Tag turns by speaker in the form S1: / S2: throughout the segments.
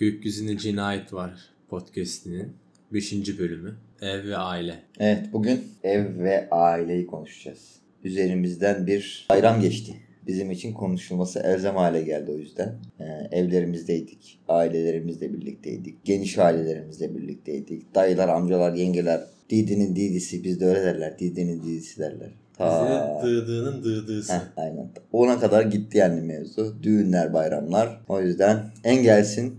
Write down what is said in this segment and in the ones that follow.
S1: Gökyüzünde Cinayet Var podcastinin 5. bölümü. Ev ve aile.
S2: Evet bugün ev ve aileyi konuşacağız. Üzerimizden bir bayram geçti. Bizim için konuşulması elzem hale geldi o yüzden. Ee, evlerimizdeydik. Ailelerimizle birlikteydik. Geniş ailelerimizle birlikteydik. Dayılar, amcalar, yengeler. Didinin didisi. Bizde öyle derler. Didinin didisi derler.
S1: Bize dıdığının dıdısı.
S2: Heh, aynen. Ona kadar gitti yani mevzu. Düğünler, bayramlar. O yüzden Engelsin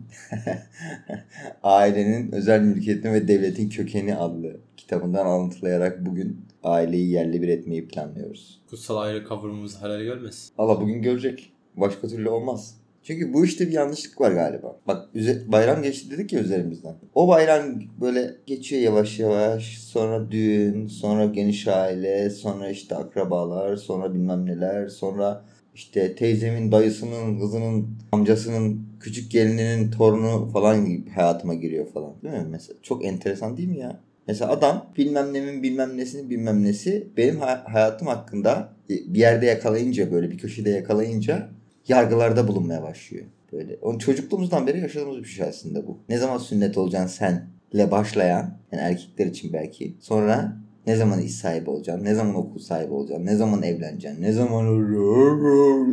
S2: Ailenin Özel Mülkiyetin ve Devletin Kökeni adlı kitabından alıntılayarak bugün aileyi yerli bir etmeyi planlıyoruz.
S1: Kutsal aile kavramımız halal görmesin.
S2: Allah bugün görecek. Başka türlü olmaz. Çünkü bu işte bir yanlışlık var galiba. Bak bayram geçti dedik ya üzerimizden. O bayram böyle geçiyor yavaş yavaş. Sonra düğün, sonra geniş aile, sonra işte akrabalar, sonra bilmem neler, sonra işte teyzemin, dayısının, kızının, amcasının, küçük gelininin torunu falan gibi hayatıma giriyor falan. Değil mi mesela? Çok enteresan değil mi ya? Mesela adam bilmem nemin bilmem nesinin bilmem nesi benim hay- hayatım hakkında bir yerde yakalayınca böyle bir köşede yakalayınca yargılarda bulunmaya başlıyor. Böyle. Onun çocukluğumuzdan beri yaşadığımız bir şey aslında bu. Ne zaman sünnet olacaksın senle başlayan yani erkekler için belki. Sonra ne zaman iş sahibi olacaksın, ne zaman okul sahibi olacaksın, ne zaman evleneceksin, ne zaman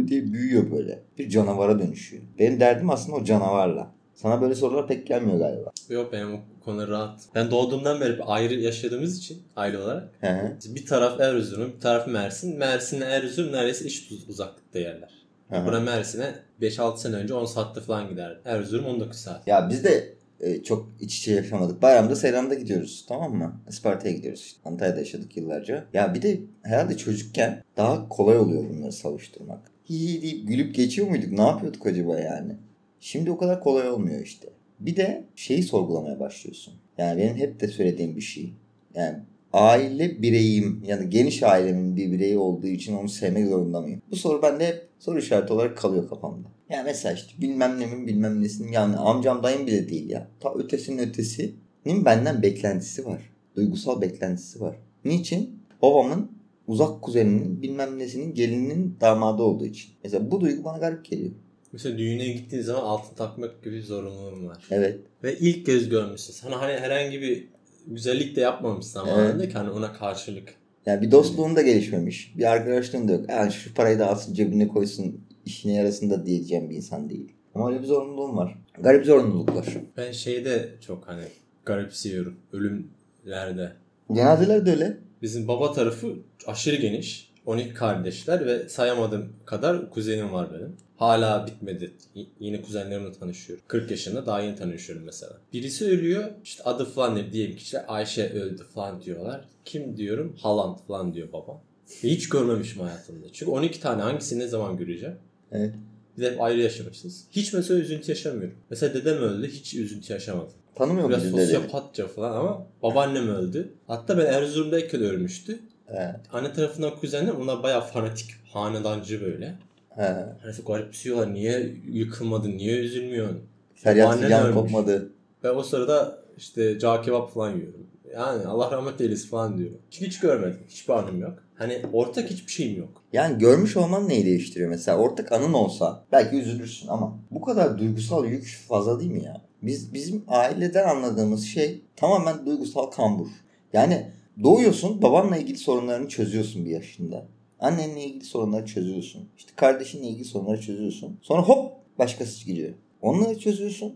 S2: diye büyüyor böyle. Bir canavara dönüşüyor. Benim derdim aslında o canavarla. Sana böyle sorular pek gelmiyor galiba.
S1: Yok benim o konu rahat. Ben doğduğumdan beri ayrı yaşadığımız için aile olarak.
S2: Hı hı.
S1: Bir taraf Erzurum, bir taraf Mersin. Mersin'le Erzurum neredeyse uz- uzaklıkta yerler.
S2: Hı.
S1: Buna Mersin'e 5-6 sene önce 10 saatte falan giderdi. Erzurum 19 saat.
S2: Ya biz de e, çok iç içe yaşamadık. Bayramda Seyran'da gidiyoruz tamam mı? Isparta'ya gidiyoruz. işte. Antalya'da yaşadık yıllarca. Ya bir de herhalde çocukken daha kolay oluyor bunları savuşturmak. Hi deyip gülüp geçiyor muyduk? Ne yapıyorduk acaba yani? Şimdi o kadar kolay olmuyor işte. Bir de şeyi sorgulamaya başlıyorsun. Yani benim hep de söylediğim bir şey. Yani aile bireyim yani geniş ailemin bir bireyi olduğu için onu sevmek zorunda mıyım? Bu soru bende hep soru işareti olarak kalıyor kafamda. Yani mesela işte bilmem nemin bilmem nesinin yani amcam dayım bile değil ya. Ta ötesinin ötesinin benden beklentisi var. Duygusal beklentisi var. Niçin? Babamın uzak kuzeninin bilmem nesinin gelininin damadı olduğu için. Mesela bu duygu bana garip geliyor.
S1: Mesela düğüne gittiğin zaman altın takmak gibi bir zorunluluğum var.
S2: Evet.
S1: Ve ilk kez görmüşsün. Sana hani herhangi bir güzellik de yapmamışsın zamanında ki hani ona karşılık.
S2: Yani bir dostluğun da gelişmemiş. Bir arkadaşlığın da yok. Yani şu parayı da alsın cebine koysun işine yarasın da diyeceğim bir insan değil. Ama öyle bir zorunluluğum var. Garip zorunluluklar.
S1: Ben şeyde çok hani garipsiyorum. Ölümlerde.
S2: Cenazeler de öyle.
S1: Bizim baba tarafı aşırı geniş. 12 kardeşler ve sayamadığım kadar kuzenim var benim. Hala bitmedi. Y- yeni kuzenlerimle tanışıyorum. 40 yaşında daha yeni tanışıyorum mesela. Birisi ölüyor. işte adı falan ne diyelim ki işte Ayşe öldü falan diyorlar. Kim diyorum? Haaland falan diyor babam. Ve hiç görmemişim hayatımda. Çünkü 12 tane hangisini ne zaman göreceğim?
S2: Evet.
S1: De hep ayrı yaşamışız. Hiç mesela üzüntü yaşamıyorum. Mesela dedem öldü. Hiç üzüntü yaşamadım.
S2: Tanımıyor
S1: Biraz
S2: musun dedi?
S1: sosyopatça falan ama babaannem öldü. Hatta ben Erzurum'dayken ölmüştü.
S2: He.
S1: Anne tarafından kuzenler onlar bayağı fanatik, hanedancı böyle.
S2: He.
S1: Hani garipsiyorlar. Niye yıkılmadın? Niye üzülmüyorsun?
S2: Feryat
S1: ölmüş.
S2: kopmadı.
S1: Ve o sırada işte cağ kebap falan yiyorum. Yani Allah rahmet eylesin falan diyorum. Hiç, hiç görmedim. Hiçbir anım yok. Hani ortak hiçbir şeyim yok.
S2: Yani görmüş olman neyi değiştiriyor? Mesela ortak anın olsa belki üzülürsün ama bu kadar duygusal yük fazla değil mi ya? Biz bizim aileden anladığımız şey tamamen duygusal kambur. Yani doğuyorsun babanla ilgili sorunlarını çözüyorsun bir yaşında. Annenle ilgili sorunları çözüyorsun. İşte kardeşinle ilgili sorunları çözüyorsun. Sonra hop başkası giriyor. Onları çözüyorsun.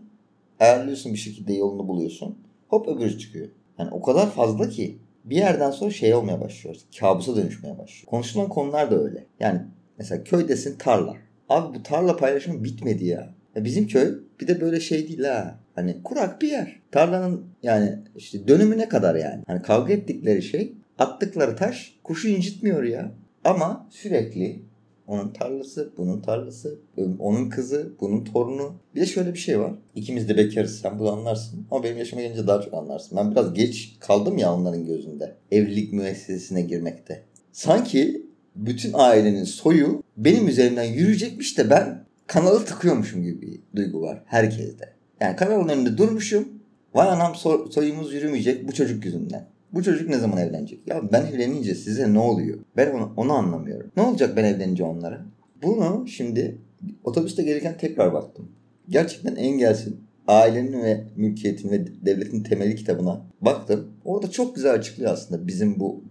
S2: Ayarlıyorsun bir şekilde yolunu buluyorsun. Hop öbürü çıkıyor. Yani o kadar fazla ki bir yerden sonra şey olmaya başlıyor. Kabusa dönüşmeye başlıyor. Konuşulan konular da öyle. Yani mesela köydesin tarla. Abi bu tarla paylaşımı bitmedi ya. ya bizim köy bir de böyle şey değil ha. Hani kurak bir yer. Tarlanın yani işte dönümü ne kadar yani. Hani kavga ettikleri şey attıkları taş kuşu incitmiyor ya. Ama sürekli onun tarlası, bunun tarlası, onun kızı, bunun torunu. Bir de şöyle bir şey var. İkimiz de bekarız. Sen bunu anlarsın. Ama benim yaşıma gelince daha çok anlarsın. Ben biraz geç kaldım ya onların gözünde. Evlilik müessesesine girmekte. Sanki bütün ailenin soyu benim üzerimden yürüyecekmiş de ben kanalı tıkıyormuşum gibi bir duygu var herkeste. Yani kanalın önünde durmuşum. Vay anam so- soyumuz yürümeyecek bu çocuk yüzünden. Bu çocuk ne zaman evlenecek? Ya ben evlenince size ne oluyor? Ben onu, onu anlamıyorum. Ne olacak ben evlenince onlara? Bunu şimdi otobüste gelirken tekrar baktım. Gerçekten Engels'in ailenin ve mülkiyetin ve devletin temeli kitabına baktım. Orada çok güzel açıklıyor aslında bizim bu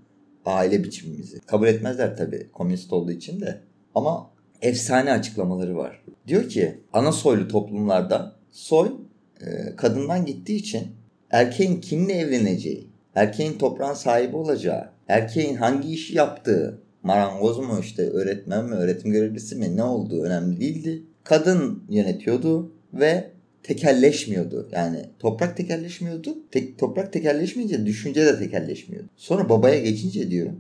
S2: aile biçimimizi. Kabul etmezler tabii komünist olduğu için de. Ama efsane açıklamaları var. Diyor ki ana soylu toplumlarda soy e, kadından gittiği için erkeğin kimle evleneceği, erkeğin toprağın sahibi olacağı, erkeğin hangi işi yaptığı, marangoz mu işte öğretmen mi öğretim görevlisi mi ne olduğu önemli değildi. Kadın yönetiyordu ve tekelleşmiyordu. Yani toprak tekelleşmiyordu. Tek, toprak tekelleşmeyince düşünce de tekelleşmiyordu. Sonra babaya geçince diyor.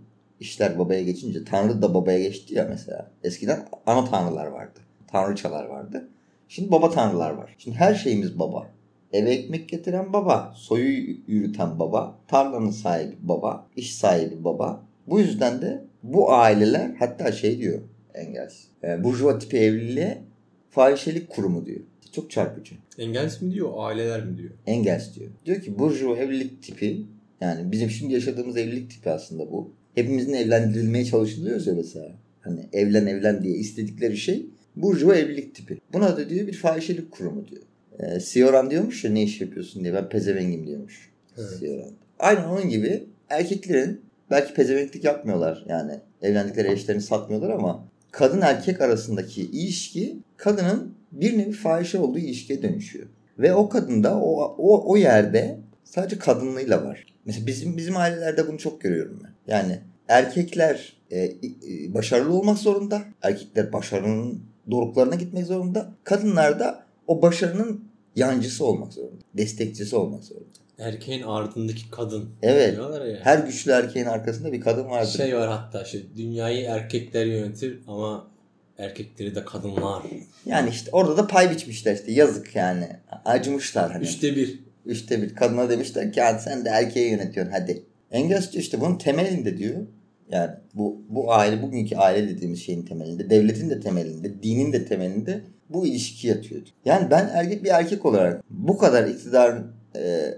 S2: işler babaya geçince Tanrı da babaya geçti ya mesela. Eskiden ana tanrılar vardı. Tanrıçalar vardı. Şimdi baba tanrılar var. Şimdi her şeyimiz baba. Eve ekmek getiren baba, soyu yürüten baba, tarlanın sahibi baba, iş sahibi baba. Bu yüzden de bu aileler hatta şey diyor Engels. E, burjuva tipi evliliğe fahişelik kurumu diyor. Çok çarpıcı.
S1: Engels mi diyor, aileler mi diyor?
S2: Engels diyor. Diyor ki burjuva evlilik tipi yani bizim şimdi yaşadığımız evlilik tipi aslında bu. Hepimizin evlendirilmeye çalışılıyoruz ya mesela. Hani evlen evlen diye istedikleri şey burjuva evlilik tipi. Buna da diyor bir fahişelik kurumu diyor. E, Sioran diyormuş ya ne iş yapıyorsun diye ben pezevengim diyormuş.
S1: Evet.
S2: Sioran. Aynen onun gibi erkeklerin belki pezevenklik yapmıyorlar yani evlendikleri eşlerini satmıyorlar ama kadın erkek arasındaki ilişki kadının bir nevi fahişe olduğu ilişkiye dönüşüyor. Ve o kadın da o, o, o yerde sadece kadınlığıyla var. Mesela bizim bizim ailelerde bunu çok görüyorum ben. Yani erkekler e, e, başarılı olmak zorunda. Erkekler başarının doruklarına gitmek zorunda. Kadınlar da o başarının yancısı olmak zorunda. Destekçisi olmak zorunda.
S1: Erkeğin ardındaki kadın.
S2: Evet.
S1: Ya.
S2: Her güçlü erkeğin arkasında bir kadın vardır.
S1: Şey var hatta şey dünyayı erkekler yönetir ama erkekleri de kadınlar.
S2: Yani işte orada da pay biçmişler işte yazık yani. Acımışlar hani.
S1: Üçte bir.
S2: Üçte bir kadına demişler ki sen de erkeği yönetiyorsun hadi. Engels işte bunun temelinde diyor. Yani bu bu aile bugünkü aile dediğimiz şeyin temelinde, devletin de temelinde, dinin de temelinde bu ilişki yatıyor. Yani ben erkek bir erkek olarak bu kadar iktidar e, e,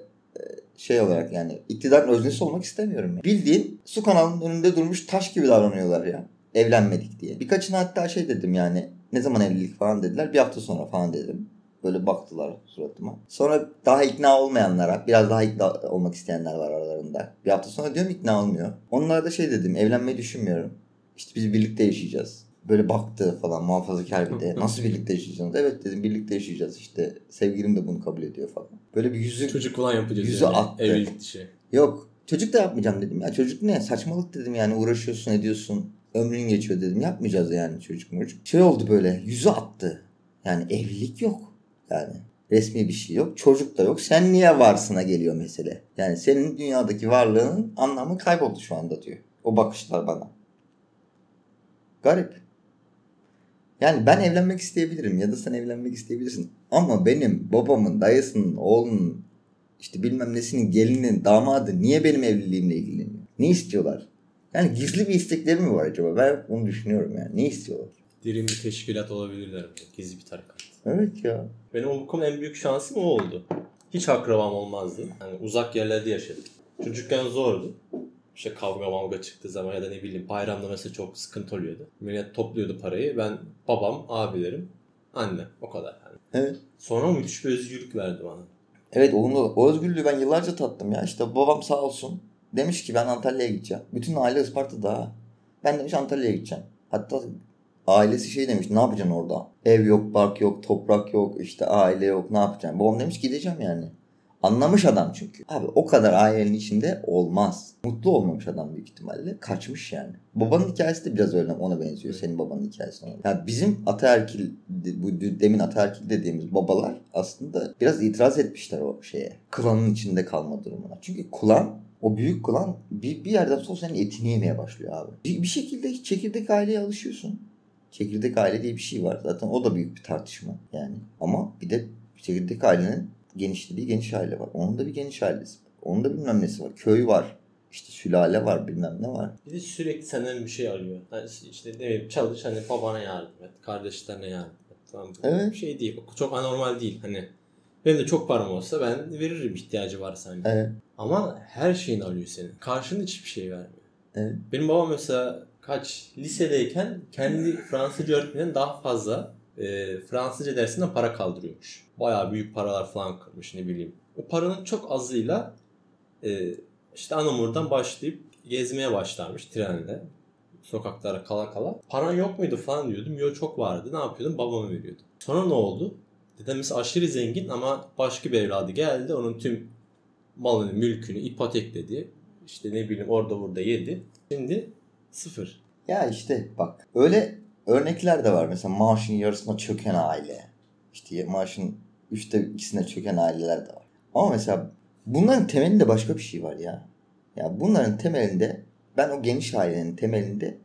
S2: şey olarak yani iktidarın öznesi olmak istemiyorum. Ya. Bildiğin su kanalının önünde durmuş taş gibi davranıyorlar ya. Evlenmedik diye. Birkaçına hatta şey dedim yani ne zaman evlilik falan dediler. Bir hafta sonra falan dedim. Böyle baktılar suratıma. Sonra daha ikna olmayanlara, biraz daha ikna olmak isteyenler var aralarında. Bir hafta sonra diyorum ikna olmuyor. Onlara da şey dedim, evlenmeyi düşünmüyorum. İşte biz birlikte yaşayacağız. Böyle baktı falan muhafazakar bir de. Nasıl birlikte yaşayacağız? Evet dedim birlikte yaşayacağız işte. Sevgilim de bunu kabul ediyor falan. Böyle bir yüzü...
S1: Çocuk falan yapacağız
S2: Yüzü
S1: yani.
S2: attı.
S1: Evlilik dışı.
S2: Yok çocuk da yapmayacağım dedim. Ya çocuk ne? Saçmalık dedim yani uğraşıyorsun ediyorsun. Ömrün geçiyor dedim. Yapmayacağız yani çocuk çocuk. Şey oldu böyle yüzü attı. Yani evlilik yok. Yani resmi bir şey yok. Çocuk da yok. Sen niye varsına geliyor mesele. Yani senin dünyadaki varlığının anlamı kayboldu şu anda diyor. O bakışlar bana. Garip. Yani ben evlenmek isteyebilirim ya da sen evlenmek isteyebilirsin. Ama benim babamın, dayısının, oğlunun, işte bilmem nesinin, gelinin, damadı niye benim evliliğimle ilgileniyor? Ne istiyorlar? Yani gizli bir istekleri mi var acaba? Ben onu düşünüyorum yani. Ne istiyorlar?
S1: Derin bir teşkilat olabilirler. Gizli bir tarikat.
S2: Evet ya.
S1: Benim o bakımın en büyük şansım o oldu. Hiç akrabam olmazdı. Hani uzak yerlerde yaşadık. Çocukken zordu. İşte kavga mavga çıktığı zaman ya da ne bileyim bayramda mesela çok sıkıntı oluyordu. Millet topluyordu parayı. Ben babam, abilerim, annem. O kadar yani.
S2: Evet.
S1: Sonra müthiş bir özgürlük verdi bana.
S2: Evet onu, o özgürlüğü ben yıllarca tattım ya. İşte babam sağ olsun. Demiş ki ben Antalya'ya gideceğim. Bütün aile Isparta'da. Ben demiş Antalya'ya gideceğim. Hatta ailesi şey demiş ne yapacaksın orada? Ev yok, bark yok, toprak yok, işte aile yok ne yapacaksın? Babam demiş gideceğim yani. Anlamış adam çünkü. Abi o kadar ailenin içinde olmaz. Mutlu olmamış adam büyük ihtimalle. Kaçmış yani. Babanın hikayesi de biraz öyle ona benziyor. Senin babanın hikayesine. Yani bizim ataerkil, bu demin ataerkil dediğimiz babalar aslında biraz itiraz etmişler o şeye. Klanın içinde kalma durumuna. Çünkü klan o büyük klan bir, bir yerden sonra senin etini yemeye başlıyor abi. Bir, bir şekilde çekirdek aileye alışıyorsun. Çekirdek aile diye bir şey var. Zaten o da büyük bir tartışma yani. Ama bir de çekirdek ailenin genişlediği geniş aile var. Onun da bir geniş ailesi var. Onun da bilmem nesi var. Köy var. İşte sülale var bilmem ne var.
S1: Bir de sürekli senden bir şey arıyor. Yani işte ne bileyim çalış hani babana yardım et. Kardeşlerine yardım et. Tamam.
S2: Evet.
S1: bir şey değil. Çok anormal değil. Hani benim de çok param olsa ben veririm ihtiyacı varsa hani.
S2: Evet.
S1: Ama her şeyini alıyor senin. Karşında hiçbir şey vermiyor.
S2: Evet.
S1: Benim babam mesela kaç lisedeyken kendi Fransızca öğretmeninden daha fazla e, Fransızca dersinden para kaldırıyormuş. Bayağı büyük paralar falan kırmış ne bileyim. O paranın çok azıyla e, işte Anamur'dan başlayıp gezmeye başlarmış trenle. Sokaklara kala kala. Paran yok muydu falan diyordum. Yok çok vardı. Ne yapıyordum? Babama veriyordum. Sonra ne oldu? Dedemiz aşırı zengin ama başka bir evladı geldi. Onun tüm malını, mülkünü ipotekledi. İşte ne bileyim orada burada yedi. Şimdi sıfır.
S2: Ya işte bak öyle örnekler de var. Mesela maaşın yarısına çöken aile. İşte maaşın üçte ikisine çöken aileler de var. Ama mesela bunların temelinde başka bir şey var ya. Ya bunların temelinde ben o geniş ailenin temelinde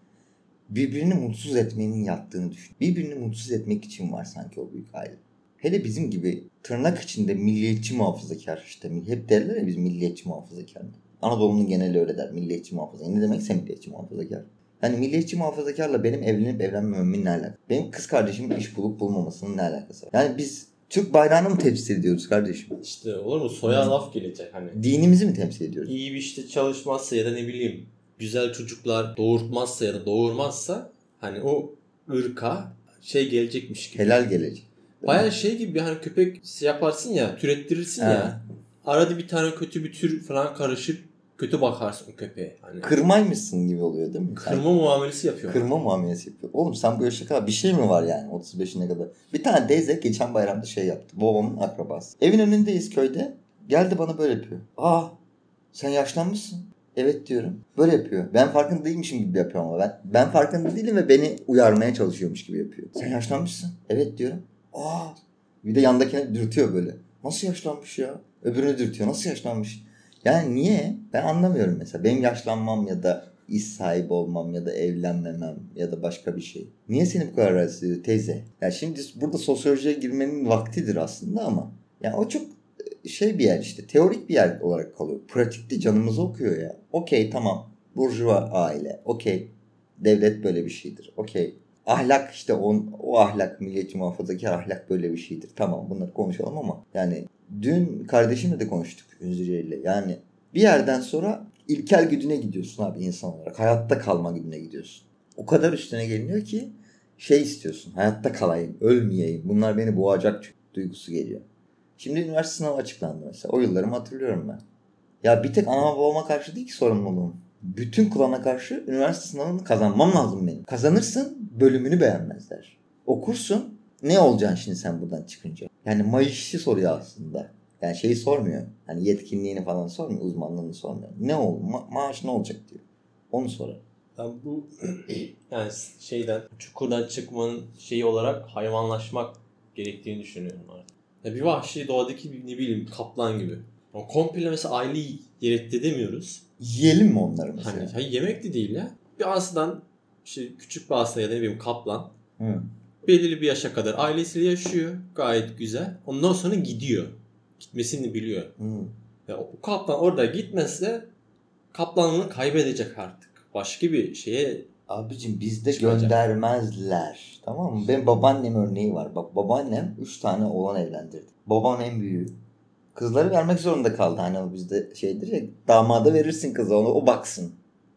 S2: birbirini mutsuz etmenin yattığını düşün. Birbirini mutsuz etmek için var sanki o büyük aile. Hele bizim gibi tırnak içinde milliyetçi muhafazakar işte hep derler ya biz milliyetçi muhafazakar. Anadolu'nun geneli öyle der milliyetçi muhafazakar. Ne demekse milliyetçi muhafazakar. Hani milliyetçi muhafazakarla benim evlenip evlenmememin ne alakası? Benim kız kardeşimin iş bulup bulmamasının ne alakası var? Yani biz Türk bayrağını mı temsil ediyoruz kardeşim?
S1: İşte olur mu? Soya laf gelecek hani.
S2: Dinimizi mi temsil ediyoruz?
S1: İyi bir işte çalışmazsa ya da ne bileyim güzel çocuklar doğurtmazsa ya da doğurmazsa hani o ırka şey gelecekmiş gibi.
S2: Helal gelecek.
S1: Baya şey gibi hani köpek yaparsın ya türettirirsin
S2: Ha.
S1: ya. Arada bir tane kötü bir tür falan karışıp kötü bakarsın köpeğe. Hani
S2: Kırmaymışsın gibi oluyor değil mi?
S1: Kırma muamelesi yapıyor.
S2: Kırma muamelesi yapıyor. Oğlum sen bu yaşa kadar bir şey mi var yani 35'ine kadar? Bir tane teyze geçen bayramda şey yaptı. Babamın akrabası. Evin önündeyiz köyde. Geldi bana böyle yapıyor. Aa sen yaşlanmışsın. Evet diyorum. Böyle yapıyor. Ben farkında değilmişim gibi yapıyor ama ben. Ben farkında değilim ve beni uyarmaya çalışıyormuş gibi yapıyor. Sen yaşlanmışsın. Evet diyorum. Aa bir de yandakine dürtüyor böyle. Nasıl yaşlanmış ya? Öbürünü dürtüyor. Nasıl yaşlanmış? Yani niye? Ben anlamıyorum mesela. Benim yaşlanmam ya da iş sahibi olmam ya da evlenmemem ya da başka bir şey. Niye seni bu kadar rahatsız ediyor teyze? Ya şimdi burada sosyolojiye girmenin vaktidir aslında ama ya o çok şey bir yer işte teorik bir yer olarak kalıyor. Pratikte canımızı okuyor ya. Okey tamam. Burjuva aile. Okey. Devlet böyle bir şeydir. Okey. Ahlak işte o, o ahlak milliyetçi muhafazakar ahlak böyle bir şeydir. Tamam bunları konuşalım ama yani dün kardeşimle de konuştuk Ünzüce. Yani bir yerden sonra ilkel güdüne gidiyorsun abi insan olarak. Hayatta kalma güdüne gidiyorsun. O kadar üstüne geliniyor ki şey istiyorsun. Hayatta kalayım, ölmeyeyim. Bunlar beni boğacak duygusu geliyor. Şimdi üniversite sınavı açıklandı mesela. O yıllarımı hatırlıyorum ben. Ya bir tek anama babama karşı değil ki sorumluluğum. Bütün klana karşı üniversite sınavını kazanmam lazım benim. Kazanırsın bölümünü beğenmezler. Okursun ne olacaksın şimdi sen buradan çıkınca? Yani maaşı soruyor aslında. Yani şeyi sormuyor. Hani yetkinliğini falan sormuyor. Uzmanlığını sormuyor. Ne ol ma- maaş ne olacak diyor. Onu sorar.
S1: Ben bu yani şeyden çukurdan çıkmanın şeyi olarak hayvanlaşmak gerektiğini düşünüyorum artık. Ya bir vahşi doğadaki bir ne bileyim kaplan gibi. O komple mesela aileyi yer demiyoruz.
S2: Yiyelim mi onları mesela?
S1: Hani hayır, yemek de değil ya. Bir aslan işte küçük bir aslan ya da ne bileyim kaplan
S2: Hı.
S1: belirli bir yaşa kadar ailesiyle yaşıyor. Gayet güzel. Ondan sonra gidiyor. Gitmesini biliyor.
S2: Hı.
S1: Ya o kaplan orada gitmezse kaplanlığını kaybedecek artık. Başka bir şeye
S2: Abicim bizde
S1: Çıkacak.
S2: göndermezler. Tamam mı? Benim babaannem örneği var. Bak babaannem 3 tane oğlan evlendirdi. Babam en büyüğü. Kızları vermek zorunda kaldı. Hani o bizde şeydir ya damada verirsin kızı onu o baksın.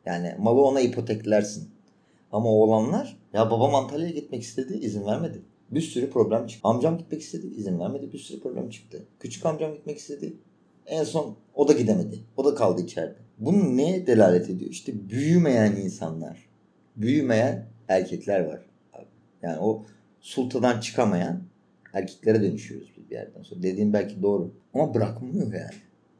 S2: Yani malı ona ipoteklersin. Ama oğlanlar ya babam Antalya'ya gitmek istedi izin vermedi. Bir sürü problem çıktı. Amcam gitmek istedi izin vermedi. Bir sürü problem çıktı. Küçük amcam gitmek istedi. En son o da gidemedi. O da kaldı içeride. Bunun neye delalet ediyor? İşte büyümeyen insanlar. Büyümeyen erkekler var. Yani o sultadan çıkamayan erkeklere dönüşüyoruz bir yerden sonra. Dediğim belki doğru. Ama bırakmıyor yani.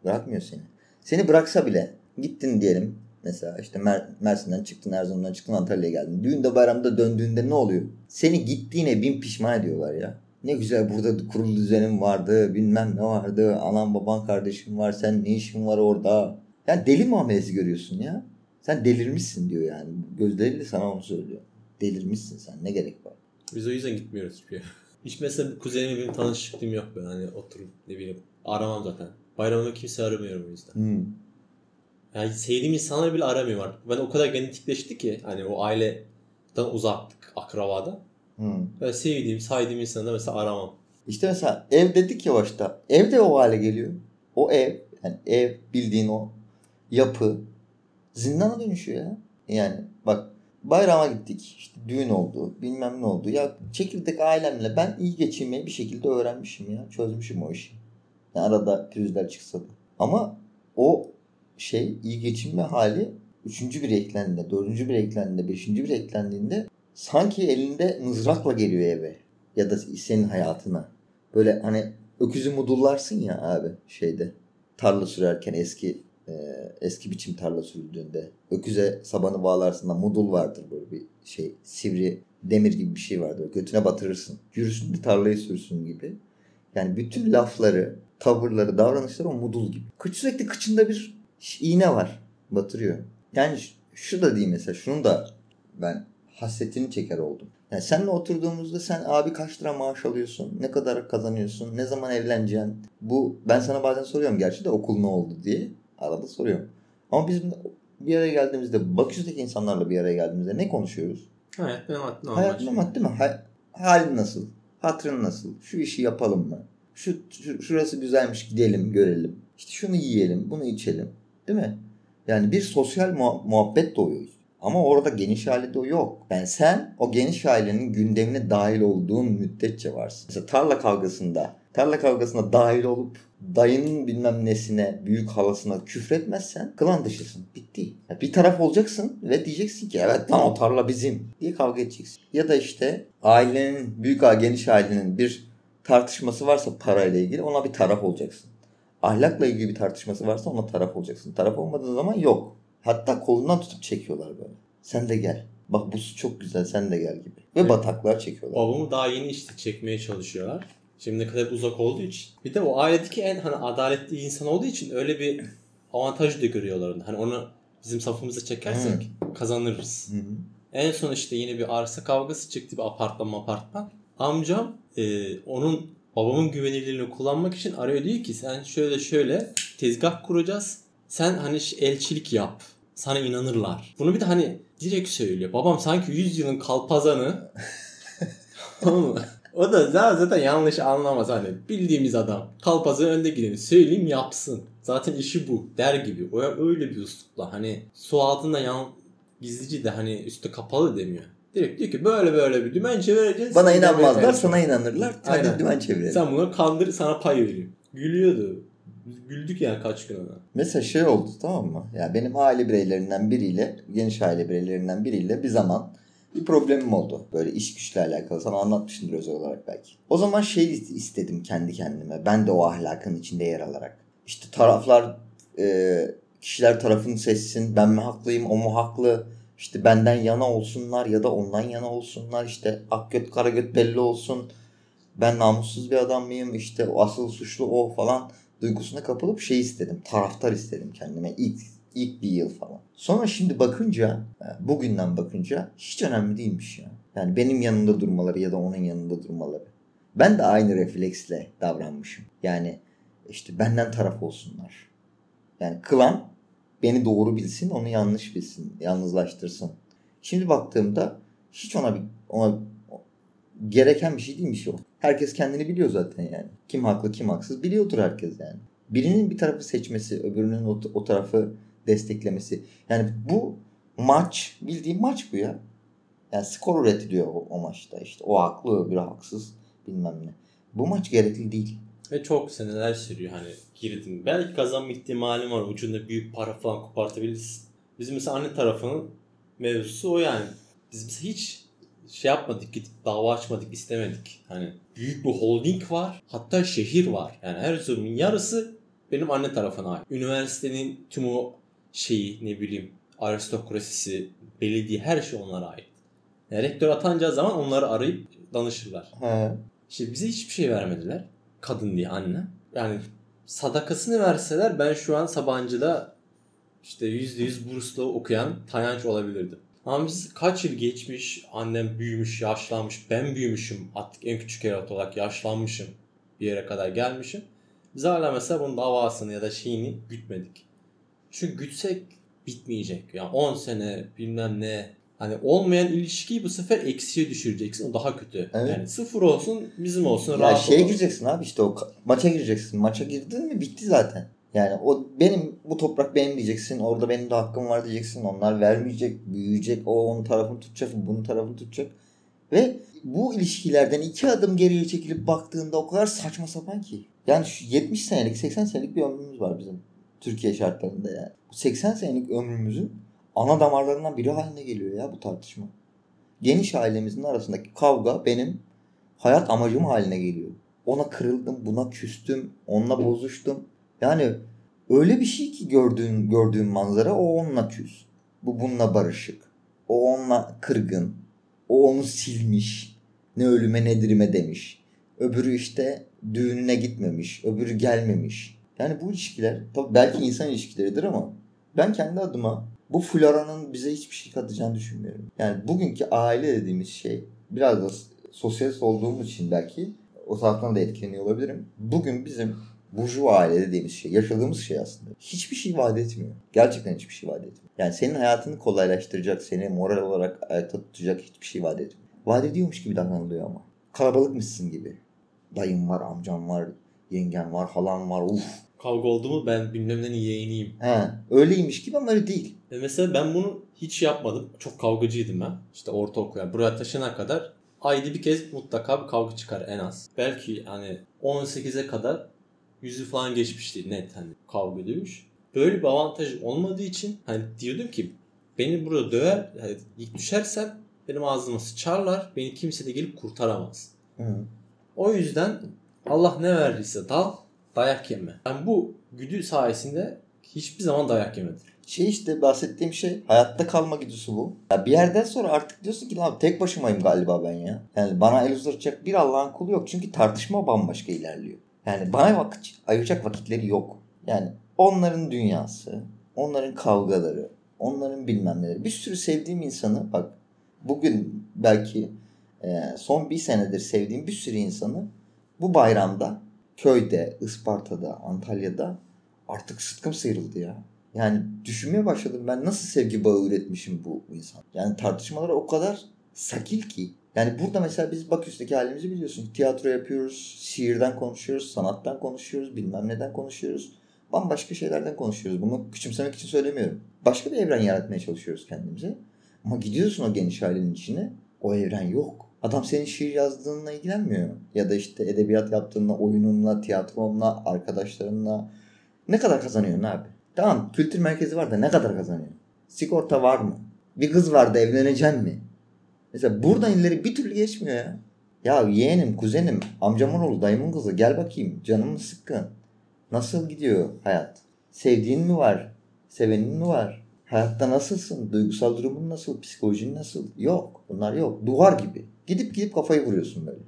S2: Bırakmıyor seni. Seni bıraksa bile gittin diyelim. Mesela işte Mer- Mersin'den çıktın, Erzurum'dan çıktın, Antalya'ya geldin. Düğünde bayramda döndüğünde ne oluyor? Seni gittiğine bin pişman ediyorlar ya. Ne güzel burada kurulu düzenim vardı, bilmem ne vardı, anan baban kardeşin var, sen ne işin var orada? Yani deli muamelesi görüyorsun ya. Sen delirmişsin diyor yani. Gözleriyle sana onu söylüyor. Delirmişsin sen ne gerek var?
S1: Biz o yüzden gitmiyoruz hiçbir yere. Hiç mesela kuzenimle benim tanışıklığım yok ben. Hani oturup ne bileyim aramam zaten. Bayramda kimse aramıyorum o yüzden.
S2: Hmm.
S1: Yani sevdiğim insanları bile aramıyorum artık. Ben o kadar genetikleşti ki hani o aileden uzaktık akrabada.
S2: Hmm.
S1: Ben sevdiğim, saydığım insanı da mesela aramam.
S2: İşte mesela ev dedik ya başta. Ev de o hale geliyor. O ev, yani ev bildiğin o yapı zindana dönüşüyor ya. Yani bak bayrama gittik. İşte düğün oldu. Bilmem ne oldu. Ya çekirdek ailemle ben iyi geçinmeyi bir şekilde öğrenmişim ya. Çözmüşüm o işi. Yani arada pürüzler çıksa da. Ama o şey iyi geçinme hali üçüncü bir eklendiğinde, dördüncü bir eklendiğinde, beşinci bir eklendiğinde sanki elinde mızrakla geliyor eve. Ya da senin hayatına. Böyle hani öküzü mudullarsın ya abi şeyde. Tarla sürerken eski e, eski biçim tarla sürüldüğünde öküze sabanı bağlarsın da mudul vardır böyle bir şey sivri demir gibi bir şey vardır. Götüne batırırsın. Yürüsün bir tarlayı sürsün gibi. Yani bütün lafları, tavırları, davranışları o mudul gibi. Kıç sürekli kıçında bir iğne var. Batırıyor. Yani şu da değil mesela. Şunu da ben hasretini çeker oldum. Yani seninle oturduğumuzda sen abi kaç lira maaş alıyorsun? Ne kadar kazanıyorsun? Ne zaman evleneceksin? Bu ben sana bazen soruyorum gerçi de okul ne oldu diye. Arada soruyorum. Ama biz bir araya geldiğimizde Bakü'deki insanlarla bir araya geldiğimizde ne konuşuyoruz?
S1: Hayat ne madde
S2: Hayat ne madde mi? Ha, halin nasıl? Hatırın nasıl? Şu işi yapalım mı? Şu, şu şurası güzelmiş gidelim görelim. İşte şunu yiyelim, bunu içelim. Değil mi? Yani bir sosyal muha- muhabbet doğuyor. Ama orada geniş ailede o yok. Ben sen o geniş ailenin gündemine dahil olduğun müddetçe varsın. Mesela tarla kavgasında, tarla kavgasına dahil olup dayının bilmem nesine, büyük halasına küfretmezsen klan dışısın. Bitti. Ya bir taraf olacaksın ve diyeceksin ki evet lan o tarla bizim diye kavga edeceksin. Ya da işte ailenin, büyük aile, geniş ailenin bir tartışması varsa parayla ilgili ona bir taraf olacaksın. Ahlakla ilgili bir tartışması varsa ona taraf olacaksın. Taraf olmadığı zaman yok. Hatta kolundan tutup çekiyorlar böyle. Sen de gel. Bak bu su çok güzel sen de gel gibi. Ve
S1: Evet.
S2: bataklığa çekiyorlar.
S1: Babamı daha yeni işte çekmeye çalışıyorlar. Şimdi ne kadar uzak olduğu için. Bir de o ailedeki en hani adaletli insan olduğu için öyle bir avantajı da görüyorlar onu. Hani onu bizim safımıza çekersek kazanırız.
S2: Hı hı.
S1: En son işte yine bir arsa kavgası çıktı bir apartman apartman. Amcam e, onun babamın güvenilirliğini kullanmak için arıyor diyor ki sen şöyle şöyle tezgah kuracağız. Sen hani elçilik yap. Sana inanırlar. Bunu bir de hani direkt söylüyor. Babam sanki 100 yılın kalpazanı. Tamam mı? O da zaten yanlış anlamaz hani bildiğimiz adam. Kalpazan önde gideni söyleyeyim yapsın. Zaten işi bu der gibi. O öyle bir üslupla hani su altında yan gizlici de hani üstü kapalı demiyor. Direkt diyor ki böyle böyle bir dümen vereceğiz.
S2: Bana inanmazlar sana inanırlar.
S1: Aynen.
S2: Hadi dümen çevirelim.
S1: Sen bunu kandır sana pay vereyim. Gülüyordu. Biz güldük yani kaç gün ona.
S2: Mesela şey oldu tamam mı? Ya benim aile bireylerinden biriyle, geniş aile bireylerinden biriyle bir zaman bir problemim oldu. Böyle iş güçle alakalı. Sana anlatmışımdır özel olarak belki. O zaman şey istedim kendi kendime. Ben de o ahlakın içinde yer alarak. İşte taraflar, e, kişiler tarafını seçsin. Ben mi haklıyım, o mu haklı? İşte benden yana olsunlar ya da ondan yana olsunlar. İşte ak göt kara göt belli olsun. Ben namussuz bir adam mıyım? İşte asıl suçlu o falan duygusuna kapılıp şey istedim. Taraftar istedim kendime ilk ilk bir yıl falan. Sonra şimdi bakınca e, bugünden bakınca hiç önemli değilmiş ya. Yani benim yanında durmaları ya da onun yanında durmaları. Ben de aynı refleksle davranmışım. Yani işte benden taraf olsunlar. Yani klan beni doğru bilsin, onu yanlış bilsin, yalnızlaştırsın. Şimdi baktığımda hiç ona bir ona gereken bir şey değilmiş o. Herkes kendini biliyor zaten yani. Kim haklı kim haksız biliyordur herkes yani. Birinin bir tarafı seçmesi, öbürünün o, o tarafı desteklemesi. Yani bu maç, bildiğim maç bu ya. Yani skor üretiliyor o, o maçta işte. O haklı, öbürü haksız bilmem ne. Bu maç gerekli değil.
S1: Ve çok seneler sürüyor hani girdin. Belki kazanma ihtimalin var. Ucunda büyük para falan kopartabilirsin. Bizim mesela anne tarafının mevzusu o yani. Biz mesela hiç şey yapmadık gidip dava açmadık istemedik. Hani büyük bir holding var. Hatta şehir var. Yani Erzurum'un yarısı benim anne tarafına ait. Üniversitenin tüm o şeyi ne bileyim aristokrasisi, belediye her şey onlara ait. Yani rektör atanacağı zaman onları arayıp danışırlar.
S2: He.
S1: İşte bize hiçbir şey vermediler. Kadın diye anne. Yani sadakasını verseler ben şu an Sabancı'da işte %100 burslu okuyan Tayanç olabilirdim. Ama biz kaç yıl geçmiş, annem büyümüş, yaşlanmış, ben büyümüşüm artık en küçük evlat olarak yaşlanmışım. Bir yere kadar gelmişim. Biz hala mesela bunun davasını ya da şeyini gütmedik. Çünkü gütsek bitmeyecek. Yani 10 sene bilmem ne. Hani olmayan ilişkiyi bu sefer eksiye düşüreceksin. O daha kötü.
S2: Evet.
S1: Yani sıfır olsun bizim olsun.
S2: Ya
S1: rahat
S2: şeye
S1: olalım.
S2: gireceksin abi işte o maça gireceksin. Maça girdin mi bitti zaten. Yani o benim bu toprak benim diyeceksin. Orada benim de hakkım var diyeceksin. Onlar vermeyecek, büyüyecek. O onun tarafını tutacak, bunun tarafını tutacak. Ve bu ilişkilerden iki adım geriye çekilip baktığında o kadar saçma sapan ki. Yani şu 70 senelik, 80 senelik bir ömrümüz var bizim Türkiye şartlarında yani. Bu 80 senelik ömrümüzün ana damarlarından biri haline geliyor ya bu tartışma. Geniş ailemizin arasındaki kavga benim hayat amacım haline geliyor. Ona kırıldım, buna küstüm, onunla bozuştum. Yani öyle bir şey ki gördüğün gördüğün manzara o onunla küs. Bu bununla barışık. O onunla kırgın. O onu silmiş. Ne ölüme ne dirime demiş. Öbürü işte düğününe gitmemiş. Öbürü gelmemiş. Yani bu ilişkiler tabii belki insan ilişkileridir ama ben kendi adıma bu floranın bize hiçbir şey katacağını düşünmüyorum. Yani bugünkü aile dediğimiz şey biraz da sosyalist olduğumuz için belki o taraftan da etkileniyor olabilirim. Bugün bizim burjuva aile dediğimiz şey, yaşadığımız şey aslında. Hiçbir şey vaat etmiyor. Gerçekten hiçbir şey vaat etmiyor. Yani senin hayatını kolaylaştıracak, seni moral olarak ayakta tutacak hiçbir şey vaat etmiyor. Vaat ediyormuş gibi davranılıyor ama. Kalabalıkmışsın gibi. Dayım var, amcam var, yengen var, halam var. Uf.
S1: Kavga oldu mu ben bilmem nenin yeğeniyim.
S2: He, öyleymiş gibi ama öyle değil.
S1: E mesela ben bunu hiç yapmadım. Çok kavgacıydım ben. İşte ortaokul yani buraya taşına kadar ayda bir kez mutlaka bir kavga çıkar en az. Belki hani 18'e kadar yüzü falan geçmişti net hani kavga dövüş. Böyle bir avantaj olmadığı için hani diyordum ki beni burada döver, hani ilk düşersem benim ağzıma sıçarlar, beni kimse de gelip kurtaramaz.
S2: Hı.
S1: O yüzden Allah ne verdiyse dal, dayak yeme. Ben bu güdü sayesinde hiçbir zaman dayak yemedim.
S2: Şey işte bahsettiğim şey hayatta kalma güdüsü bu. Ya bir yerden sonra artık diyorsun ki lan tek başımayım galiba ben ya. Yani bana el uzatacak bir Allah'ın kulu yok. Çünkü tartışma bambaşka ilerliyor. Yani bana vakit ayıracak vakitleri yok. Yani onların dünyası, onların kavgaları, onların bilmem neleri. Bir sürü sevdiğim insanı bak bugün belki son bir senedir sevdiğim bir sürü insanı bu bayramda köyde, Isparta'da, Antalya'da artık sıtkım sıyrıldı ya. Yani düşünmeye başladım ben nasıl sevgi bağı üretmişim bu insan. Yani tartışmalar o kadar sakil ki. Yani burada mesela biz Baküs'teki halimizi biliyorsun. Tiyatro yapıyoruz, şiirden konuşuyoruz, sanattan konuşuyoruz, bilmem neden konuşuyoruz. Bambaşka şeylerden konuşuyoruz. Bunu küçümsemek için söylemiyorum. Başka bir evren yaratmaya çalışıyoruz kendimize. Ama gidiyorsun o geniş ailenin içine, o evren yok. Adam senin şiir yazdığınla ilgilenmiyor. Ya da işte edebiyat yaptığınla, oyununla, tiyatronla, arkadaşlarınla. Ne kadar kazanıyorsun abi? Tamam kültür merkezi var da ne kadar kazanıyor? Sigorta var mı? Bir kız vardı evleneceksin mi? Mesela buradan ileri bir türlü geçmiyor ya. Ya yeğenim, kuzenim, amcamın oğlu, dayımın kızı gel bakayım canım sıkkın. Nasıl gidiyor hayat? Sevdiğin mi var? Sevenin mi var? Hayatta nasılsın? Duygusal durumun nasıl? Psikolojin nasıl? Yok. Bunlar yok. Duvar gibi. Gidip gidip kafayı vuruyorsun böyle.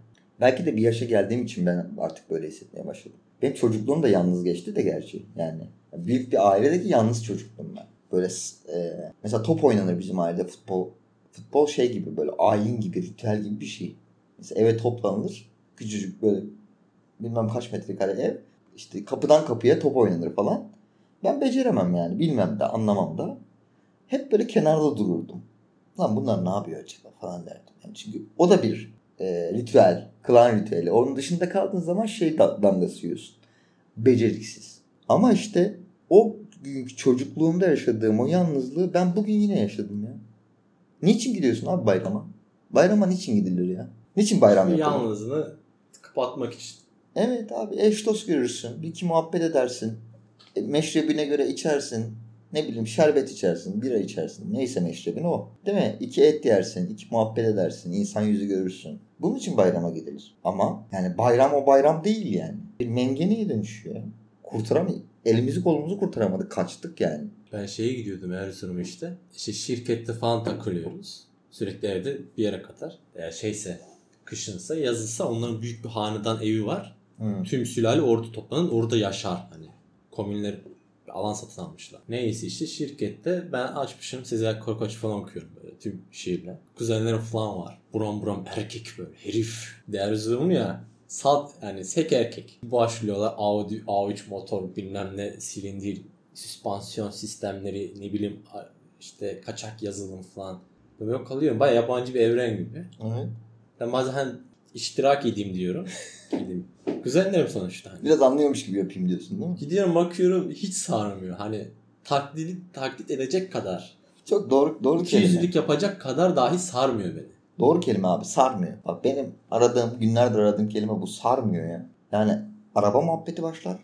S2: Belki de bir yaşa geldiğim için ben artık böyle hissetmeye başladım. Benim çocukluğum da yalnız geçti de gerçi. Yani büyük bir ailedeki yalnız çocukluğum ben. Böyle e, mesela top oynanır bizim ailede futbol. Futbol şey gibi böyle ayin gibi, ritüel gibi bir şey. Mesela eve toplanılır. Küçücük böyle bilmem kaç metrekare ev. İşte kapıdan kapıya top oynanır falan. Ben beceremem yani. Bilmem de anlamam da. Hep böyle kenarda dururdum. Lan bunlar ne yapıyor acaba falan derdim. Yani çünkü o da bir e, ritüel, klan ritüeli. Onun dışında kaldığın zaman şey da, damgası yiyorsun. Beceriksiz. Ama işte o çocukluğumda yaşadığım o yalnızlığı ben bugün yine yaşadım ya. Niçin gidiyorsun abi bayrama? Bayrama niçin gidilir ya? Niçin bayram yapılır?
S1: Yalnızlığını kapatmak için.
S2: Evet abi eş dost görürsün. Bir iki muhabbet edersin. E, meşrebine göre içersin. Ne bileyim şerbet içersin, bira içersin. Neyse meşrebin o. Değil mi? İki et yersin, iki muhabbet edersin, insan yüzü görürsün. Bunun için bayrama gidilir. Ama yani bayram o bayram değil yani. Bir mengeneye dönüşüyor. Kurtaramayız. Elimizi kolumuzu kurtaramadık. Kaçtık yani.
S1: Ben şeye gidiyordum Erzurum'a işte. İşte şirkette falan takılıyoruz. Sürekli evde bir yere kadar. Eğer şeyse kışınsa yazınsa onların büyük bir hanedan evi var.
S2: Hı.
S1: Tüm sülale orada toplanın orada yaşar hani. Komünler alan satın almışlar. Neyse işte şirkette ben açmışım Sezer Korkoç falan okuyorum böyle tüm şiirle. Kuzenlerim falan var. Buram buram erkek böyle herif. Erzurum'um ya salt yani sek erkek. Başlıyorlar Audi A3 motor bilmem ne silindir süspansiyon sistemleri ne bileyim işte kaçak yazılım falan. Böyle kalıyorum. Baya yabancı bir evren gibi.
S2: Evet.
S1: Ben bazen iştirak edeyim diyorum. Gideyim. Kuzenlerim sonuçta. Hani.
S2: Biraz anlıyormuş gibi yapayım diyorsun değil mi?
S1: Gidiyorum bakıyorum hiç sarmıyor. Hani taklit, taklit edecek kadar.
S2: Çok doğru doğru
S1: İki
S2: kelime.
S1: yüzlük yapacak kadar dahi sarmıyor beni.
S2: Doğru kelime abi sarmıyor. Bak benim aradığım günlerdir aradığım kelime bu sarmıyor ya. Yani araba muhabbeti başlar.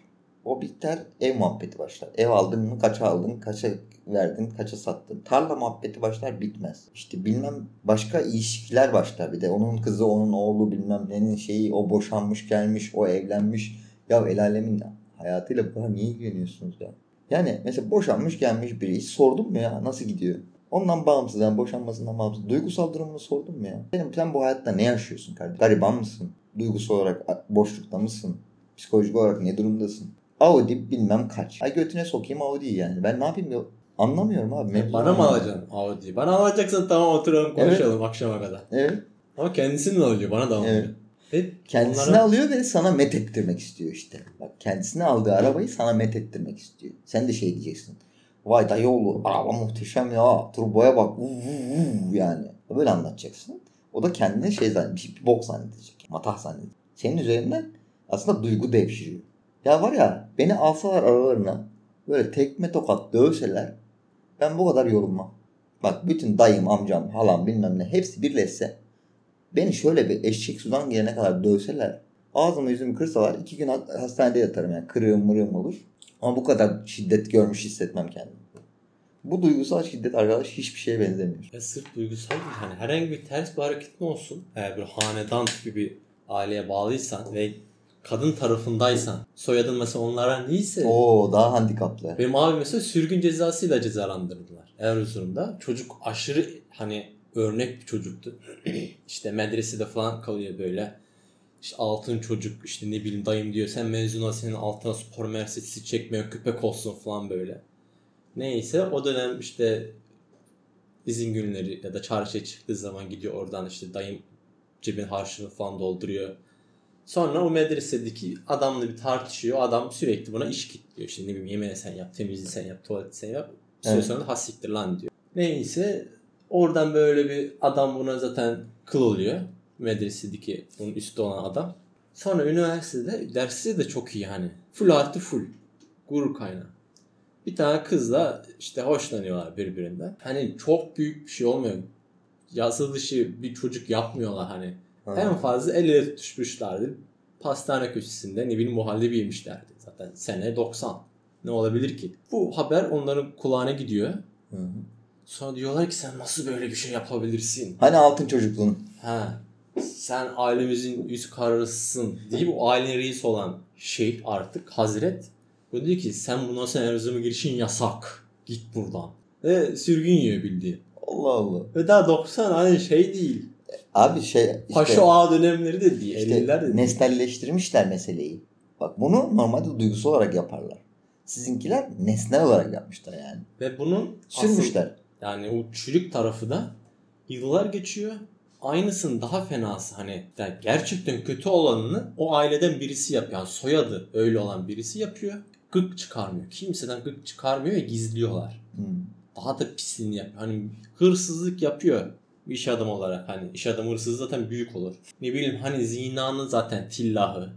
S2: O biter ev muhabbeti başlar. Ev aldın mı kaça aldın kaça verdin kaça sattın. Tarla muhabbeti başlar bitmez. İşte bilmem başka ilişkiler başlar bir de. Onun kızı onun oğlu bilmem nenin şeyi o boşanmış gelmiş o evlenmiş. Ya el alemin hayatıyla bu kadar niye ilgileniyorsunuz ya? Yani mesela boşanmış gelmiş biri hiç sordun mu ya nasıl gidiyor? Ondan bağımsız yani boşanmasından bağımsız. Duygusal durumunu sordun mu ya? Benim sen bu hayatta ne yaşıyorsun kardeşim? Gariban mısın? Duygusal olarak boşlukta mısın? Psikolojik olarak ne durumdasın? Audi bilmem kaç. Ay götüne sokayım Audi'yi yani. Ben ne yapayım ya? Anlamıyorum abi. Mevzu
S1: Bana mı alacaksın Audi'yi? Bana alacaksan tamam oturalım konuşalım akşama kadar.
S2: Evet.
S1: Ama kendisini alıyor bana da almıyor.
S2: Evet.
S1: Ve
S2: Kendisini
S1: onlara-
S2: alıyor ve sana met ettirmek istiyor işte. Bak kendisine aldığı arabayı sana met ettirmek istiyor. Sen de şey diyeceksin. Vay dayı oğlu araba muhteşem ya. Turboya bak. Uu, uu, yani. Böyle anlatacaksın. O da kendine şey zannedecek. Bir bok zannedecek. Matah zannedecek. Senin üzerinden aslında duygu devşiriyor. Ya var ya beni alsalar aralarına böyle tekme tokat dövseler ben bu kadar yorulmam. Bak bütün dayım, amcam, halam bilmem ne hepsi birleşse beni şöyle bir eşek sudan gelene kadar dövseler ağzımı yüzümü kırsalar iki gün ha- hastanede yatarım yani kırığım mırığım olur. Ama bu kadar şiddet görmüş hissetmem kendimi. Bu duygusal şiddet arkadaş hiçbir şeye benzemiyor.
S1: Ya sırf duygusal değil. Hani herhangi bir ters bir hareket mi olsun? Eğer bir hanedan tipi bir aileye bağlıysan ve kadın tarafındaysan soyadın mesela onlara neyse
S2: Oo daha handikaplı.
S1: benim abi mesela sürgün cezasıyla cezalandırdılar Erzurum'da. Çocuk aşırı hani örnek bir çocuktu. işte medresede falan kalıyor böyle. İşte altın çocuk işte ne bileyim dayım diyor sen mezun ol senin altına spor mersesi çekmiyor köpek olsun falan böyle. Neyse o dönem işte izin günleri ya da çarşıya çıktığı zaman gidiyor oradan işte dayım cebin harçlığını falan dolduruyor. Sonra o medresedeki adamla bir tartışıyor. Adam sürekli buna iş kitliyor. İşte ne bileyim yemeği sen yap, temizliği sen yap, tuvaleti sen yap. Bir süre
S2: Evet.
S1: sonra da ha siktir lan diyor. Neyse oradan böyle bir adam buna zaten kıl oluyor. Medresedeki onun üstte olan adam. Sonra üniversitede dersi de çok iyi hani. Full artı full. Gurur kaynağı. Bir tane kızla işte hoşlanıyorlar birbirinden. Hani çok büyük bir şey olmuyor. Yasa dışı bir çocuk yapmıyorlar hani. En fazla el ele tutuşmuşlardı. Pastane köşesinde ne bileyim muhallebi yemişlerdi. Zaten sene 90. Ne olabilir ki? Bu haber onların kulağına gidiyor.
S2: Hı hı.
S1: Sonra diyorlar ki sen nasıl böyle bir şey yapabilirsin?
S2: Hani altın çocukluğun.
S1: Ha, sen ailemizin üst karısısın deyip o ailenin reisi olan şey artık Hazret. Bu diyor ki sen bundan sonra Erzurum'a girişin yasak. Git buradan. Ve sürgün yiyor bildiğin.
S2: Allah Allah.
S1: Ve daha 90 hani şey değil.
S2: Abi şey işte,
S1: Paşa ağa dönemleri de değil.
S2: işte
S1: 50'ler de değil.
S2: nesnelleştirmişler meseleyi. Bak bunu normalde duygusal olarak yaparlar. Sizinkiler nesnel olarak yapmışlar yani.
S1: Ve bunun asıl
S2: Sürmüşler.
S1: yani o çürük tarafı da yıllar geçiyor. Aynısının daha fenası hani yani gerçekten kötü olanını o aileden birisi yapıyor. Yani soyadı öyle olan birisi yapıyor. Gık çıkarmıyor. Kimseden gık çıkarmıyor ve gizliyorlar.
S2: Hmm.
S1: Daha da pisliğini yapıyor. Hani hırsızlık yapıyor iş adamı olarak. Hani iş adamı hırsızı zaten büyük olur. Ne bileyim hani zinanın zaten tillahı.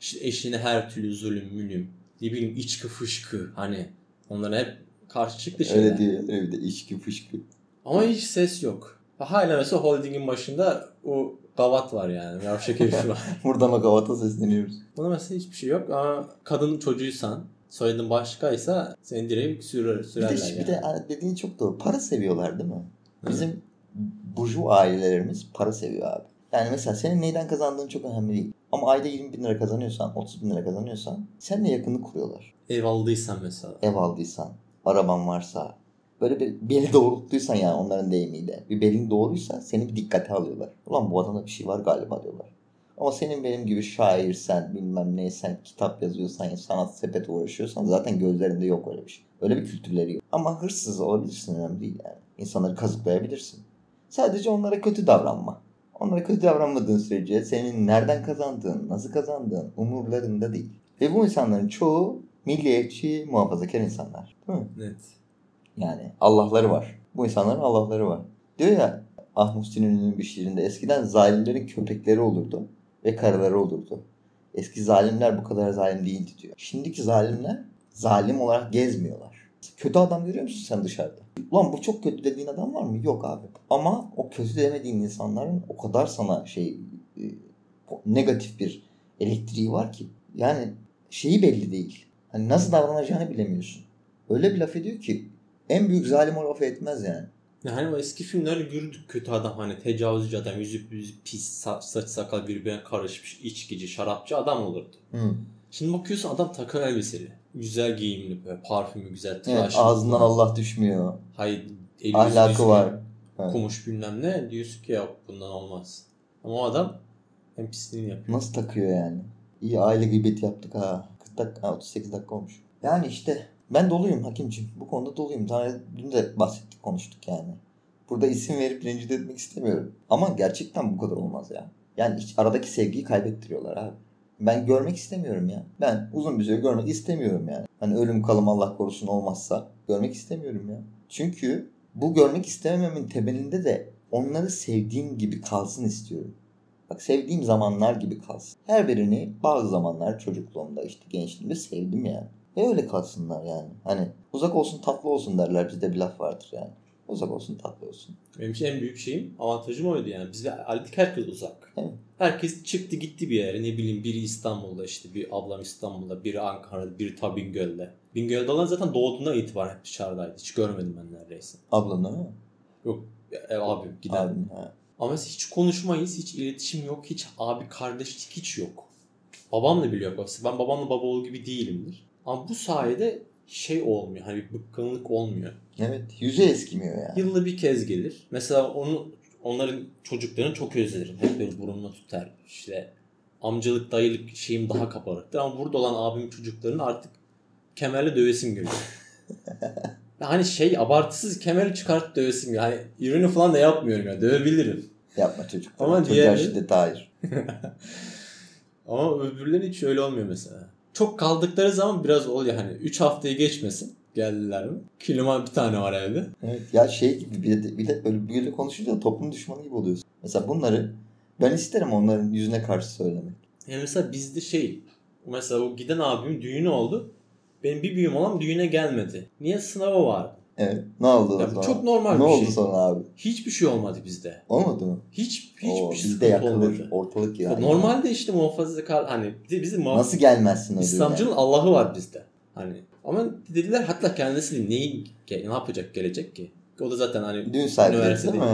S1: İşte eşine her türlü zulüm mülüm. Ne bileyim içki fışkı hani. Onlara hep karşı çıktı şeyler.
S2: Öyle diyor. Öyle bir de içki fışkı.
S1: Ama hiç ses yok. Hala mesela holdingin başında o gavat var yani. Yavşak herif var.
S2: Buradan o kavata sesleniyoruz.
S1: Buna mesela hiçbir şey yok ama kadın çocuğuysan soyadın başkaysa seni direkt sürer,
S2: Bir
S1: sürerler
S2: de,
S1: yani.
S2: bir de dediğin çok doğru. Para seviyorlar değil mi? Bizim burju ailelerimiz para seviyor abi. Yani mesela senin neyden kazandığın çok önemli değil. Ama ayda 20 bin lira kazanıyorsan, 30 bin lira kazanıyorsan seninle yakınlık kuruyorlar.
S1: Ev aldıysan mesela.
S2: Ev aldıysan, araban varsa, böyle bir beli doğrulttuysan yani onların deyimiyle. Bir belin doğruysa seni bir dikkate alıyorlar. Ulan bu adamda bir şey var galiba diyorlar. Ama senin benim gibi şairsen, bilmem neysen, kitap yazıyorsan, sanat sepeti uğraşıyorsan zaten gözlerinde yok öyle bir şey. Öyle bir kültürleri yok. Ama hırsız olabilirsin önemli değil yani. İnsanları kazıklayabilirsin. Sadece onlara kötü davranma. Onlara kötü davranmadığın sürece senin nereden kazandığın, nasıl kazandığın umurlarında değil. Ve bu insanların çoğu milliyetçi, muhafazakar insanlar. Değil mi?
S1: Net.
S2: Yani Allah'ları var. Bu insanların Allah'ları var. Diyor ya Ah Muhsin Ünlü'nün bir şiirinde eskiden zalimlerin köpekleri olurdu ve karıları olurdu. Eski zalimler bu kadar zalim değildi diyor. Şimdiki zalimler zalim olarak gezmiyorlar. Kötü adam görüyor musun sen dışarıda? Ulan bu çok kötü dediğin adam var mı? Yok abi. Ama o kötü demediğin insanların o kadar sana şey e, negatif bir elektriği var ki. Yani şeyi belli değil. Hani nasıl davranacağını bilemiyorsun. Öyle bir laf ediyor ki en büyük zalim o laf etmez yani.
S1: Yani o eski filmlerde gördük kötü adam hani tecavüzcü adam yüzü yüzü pis sa- saç sakal birbirine karışmış içkici şarapçı adam olurdu.
S2: Hı.
S1: Şimdi bakıyorsun adam takım elbiseli. Güzel giyimli böyle parfümü güzel
S2: Evet,
S1: tıraşlı.
S2: ağzından Allah düşmüyor.
S1: Hayır eli
S2: Ahlakı
S1: düzgün,
S2: var. Evet.
S1: Kumuş bilmem ne diyorsun ki yok bundan olmaz. Ama o adam hem pisliğini yapıyor.
S2: Nasıl takıyor yani? İyi aile gıybeti yaptık ha. 40 dakika, ha, 38 dakika olmuş. Yani işte ben doluyum Hakimciğim. Bu konuda doluyum. Daha dün de bahsettik konuştuk yani. Burada isim verip rencide etmek istemiyorum. Ama gerçekten bu kadar olmaz ya. Yani hiç aradaki sevgiyi kaybettiriyorlar abi. Ben görmek istemiyorum ya. Ben uzun bir süre görmek istemiyorum yani. Hani ölüm kalım Allah korusun olmazsa görmek istemiyorum ya. Çünkü bu görmek istemememin temelinde de onları sevdiğim gibi kalsın istiyorum. Bak sevdiğim zamanlar gibi kalsın. Her birini bazı zamanlar çocukluğumda işte gençliğimde sevdim yani. Ve öyle kalsınlar yani. Hani uzak olsun tatlı olsun derler bizde bir laf vardır yani. Uzak olsun tatlı olsun.
S1: Benim için en büyük şeyim avantajım oydu yani. Bizde artık herkes uzak.
S2: Evet.
S1: Herkes çıktı gitti bir yere. Ne bileyim biri İstanbul'da işte bir ablam İstanbul'da, biri Ankara'da, biri ta Bingöl'de. Bingöl'de olan zaten doğduğundan itibaren hep dışarıdaydı. Hiç görmedim ben neredeyse.
S2: Ablanı ha?
S1: Yok e, abim giden.
S2: Abin ha.
S1: Ama hiç konuşmayız, hiç iletişim yok, hiç abi kardeşlik hiç yok. Babam da biliyor. Ben babamla baba oğlu gibi değilimdir. Ama bu sayede şey olmuyor. Hani bir bıkkınlık olmuyor.
S2: Evet yüzü eskimiyor yani.
S1: Yılda bir kez gelir. Mesela onu onların çocuklarını çok özlerim. Hep böyle burnuma tutar. İşte amcalık dayılık şeyim daha kabarıktır. Ama burada olan abimin çocuklarını artık kemerle dövesim geliyor. Hani şey abartısız kemeri çıkart dövesim. Hani ürünü falan da yapmıyorum ya. Dövebilirim.
S2: Yapma çocuk.
S1: Ama
S2: Çocuğa
S1: diğerleri-
S2: şiddet hayır.
S1: Ama öbürleri hiç öyle olmuyor mesela. Çok kaldıkları zaman biraz oluyor hani 3 haftayı geçmesin. Geldiler mi? Klima bir tane var evde.
S2: Evet. Ya şey gibi bir de, bir de böyle böyle konuşunca toplum düşmanı gibi oluyorsun. Mesela bunları ben isterim onların yüzüne karşı söylemek.
S1: Yani mesela bizde şey mesela o giden abimin düğünü oldu. Benim bir büyüğüm olan düğüne gelmedi. Niye? Sınavı vardı.
S2: Evet. Ne oldu
S1: Ya
S2: zaman?
S1: çok normal
S2: ne
S1: bir
S2: oldu
S1: şey.
S2: sonra abi?
S1: Hiçbir şey olmadı bizde.
S2: Olmadı mı?
S1: Hiç hiçbir
S2: Oo,
S1: sıkıntı
S2: bizde yakılır
S1: olmadı.
S2: ortalık ya.
S1: Normalde işte muhafazakar hani bizim muhaf-
S2: Nasıl gelmezsin o
S1: İslamcının? Allah'ı var bizde. Hani ama dediler hatta kendisi neyi ne yapacak gelecek ki? O da zaten hani
S2: sahibi
S1: Üniversitede.
S2: değil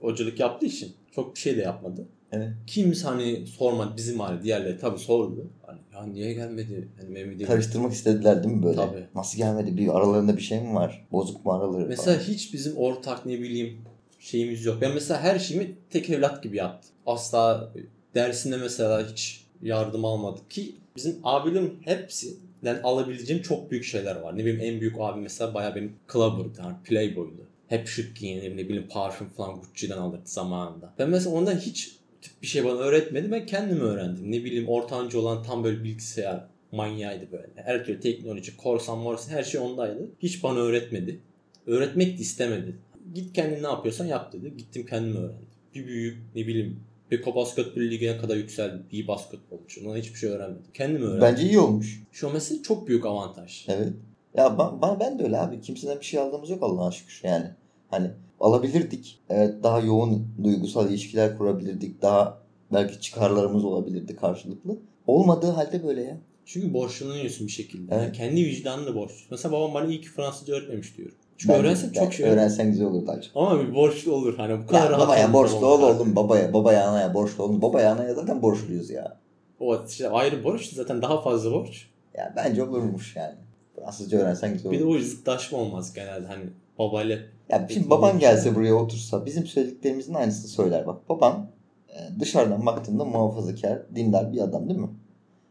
S1: hocalık yaptığı için çok bir şey de yapmadı.
S2: Evet.
S1: Kimse hani sormadı bizim hani diğerleri tabii sordu. Hani ya niye gelmedi? Hani Mehmet'i
S2: Karıştırmak istediler değil mi böyle?
S1: Tabii.
S2: Nasıl gelmedi? Bir aralarında bir şey mi var? Bozuk mu araları
S1: Mesela
S2: falan?
S1: hiç bizim ortak ne bileyim şeyimiz yok. Ben mesela her şeyimi tek evlat gibi yaptım. Asla dersinde mesela hiç yardım almadık ki bizim abilerim hepsinden alabileceğim çok büyük şeyler var. Ne bileyim en büyük abim mesela bayağı benim clubber'dı. Yani playboy'du. Hep şık giyinir ne bileyim parfüm falan Gucci'den alırdı zamanında. Ben mesela ondan hiç tip bir şey bana öğretmedi. Ben kendim öğrendim. Ne bileyim ortancı olan tam böyle bilgisayar manyağıydı böyle. Her türlü teknoloji, korsan morsan her şey ondaydı. Hiç bana öğretmedi. Öğretmek de istemedi. Git kendin ne yapıyorsan yap dedi. Gittim kendim öğrendim. Bir büyük ne bileyim Beko Basketbol Ligi'ne kadar yükseldi. İyi basketbolcu. Ondan hiçbir şey öğrenmedim. Kendim öğrendim.
S2: Bence iyi olmuş.
S1: Şu mesela çok büyük avantaj.
S2: Evet. Ya ben, ben, ben de öyle abi. Kimseden bir şey aldığımız yok Allah'a şükür. Yani hani alabilirdik. Evet daha yoğun duygusal ilişkiler kurabilirdik. Daha belki çıkarlarımız olabilirdi karşılıklı. Olmadığı halde böyle ya.
S1: Çünkü borçlanıyorsun bir şekilde.
S2: Evet.
S1: Yani kendi vicdanını borç. Mesela babam bana iyi ki Fransızca öğretmemiş diyor. Çünkü
S2: Ben-
S1: çok şey öğren.
S2: Öğrensen güzel olurdu acaba.
S1: Ama bir borçlu olur. Hani bu kadar
S2: Ya
S1: rahat
S2: babaya borçlu ol oğlum babaya. Babaya anaya borçlu olun. Babaya anaya zaten borçluyuz ya.
S1: O işte ayrı borç zaten daha fazla borç.
S2: Ya bence olurmuş yani. Fransızca öğrensen güzel
S1: Bir de
S2: olur.
S1: o zıtlaşma olmaz genelde hani babayla.
S2: Ya şimdi baban gelse buraya otursa bizim söylediklerimizin aynısını söyler. Bak baban e, dışarıdan baktığında muhafazakar, dindar bir adam değil mi?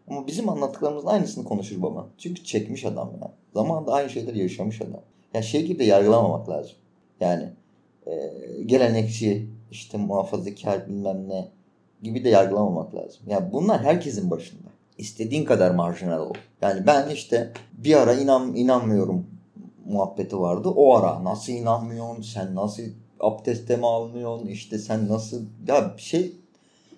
S2: Ama bizim anlattıklarımızın aynısını konuşur baban. Çünkü çekmiş adam ya. Zamanında aynı şeyleri yaşamış adam. Ya şey gibi de yargılamamak lazım. Yani e, gelenekçi, işte muhafazakar bilmem ne gibi de yargılamamak lazım. Ya bunlar herkesin başında. İstediğin kadar marjinal ol. Yani ben işte bir ara inan inanmıyorum muhabbeti vardı. O ara nasıl inanmıyorsun sen nasıl abdeste mi alınıyorsun işte sen nasıl ya bir şey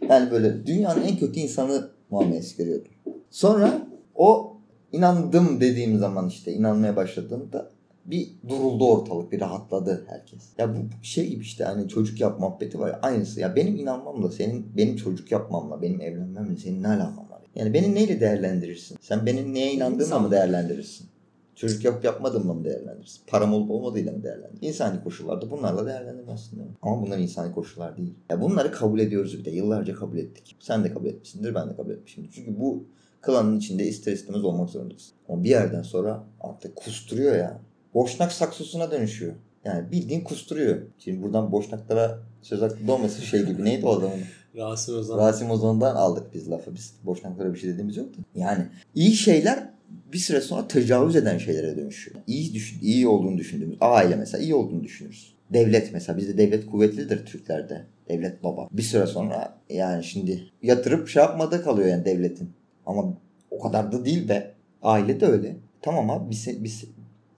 S2: yani böyle dünyanın en kötü insanı muamelesi görüyordu. Sonra o inandım dediğim zaman işte inanmaya başladığımda bir duruldu ortalık, bir rahatladı herkes. Ya bu şey gibi işte hani çocuk yap muhabbeti var ya aynısı. Ya benim inanmamla senin benim çocuk yapmamla, benim evlenmemle senin ne alakan var? Yani beni neyle değerlendirirsin? Sen benim neye inandığımla mı değerlendirirsin? Çocuk yapıp yapmadığımla mı değerlendirirsin? Param olup olmadığıyla mı değerlendirirsin? İnsani koşullarda bunlarla değerlendirmezsin değil mi? Ama bunlar insani koşullar değil. Ya bunları kabul ediyoruz bir de. Yıllarca kabul ettik. Sen de kabul etmişsindir, ben de kabul etmişimdir. Çünkü bu klanın içinde ister istemez olmak zorundasın. Ama bir yerden sonra artık kusturuyor ya. Boşnak saksosuna dönüşüyor. Yani bildiğin kusturuyor. Şimdi buradan boşnaklara söz hakkı doğmasın şey gibi. Neydi o adamın?
S1: Rasim Ozan.
S2: Rasim Ozan'dan aldık biz lafı. Biz boşnaklara bir şey dediğimiz yoktu. Yani iyi şeyler bir süre sonra tecavüz eden şeylere dönüşüyor. İyi, düşün, iyi olduğunu düşündüğümüz aile mesela iyi olduğunu düşünürüz. Devlet mesela bizde devlet kuvvetlidir Türklerde. Devlet baba. Bir süre sonra yani şimdi yatırıp şey yapmada kalıyor yani devletin. Ama o kadar da değil be. Aile de öyle. Tamam abi biz, biz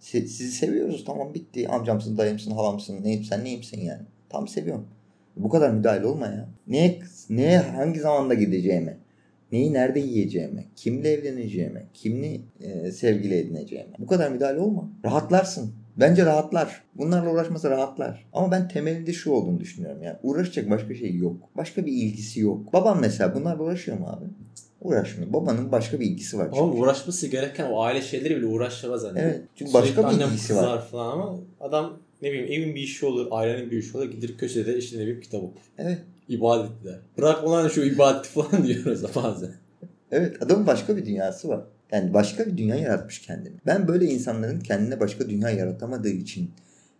S2: sizi seviyoruz tamam bitti. Amcamsın, dayımsın, halamsın, neyim sen neyimsin yani. Tam seviyorum. Bu kadar müdahale olma ya. Neye, neye hangi zamanda gideceğime, neyi nerede yiyeceğime, kimle evleneceğime, kimle e, sevgili edineceğime. Bu kadar müdahale olma. Rahatlarsın. Bence rahatlar. Bunlarla uğraşmasa rahatlar. Ama ben temelinde şu olduğunu düşünüyorum ya. Uğraşacak başka şey yok. Başka bir ilgisi yok. Babam mesela bunlarla uğraşıyor mu abi? Uğraşmıyor. Babanın başka bir ilgisi var.
S1: Çünkü. Uğraşması gereken o aile şeyleri bile uğraşmaz hani.
S2: Evet. Çünkü başka bir ilgisi var.
S1: falan ama adam ne bileyim evin bir işi olur, ailenin bir işi olur. Gidir köşede işte ne bileyim kitap okur.
S2: Evet.
S1: İbadetler. Bırak ulan şu ibadeti falan diyoruz bazen.
S2: Evet adamın başka bir dünyası var. Yani başka bir dünya yaratmış kendini. Ben böyle insanların kendine başka dünya yaratamadığı için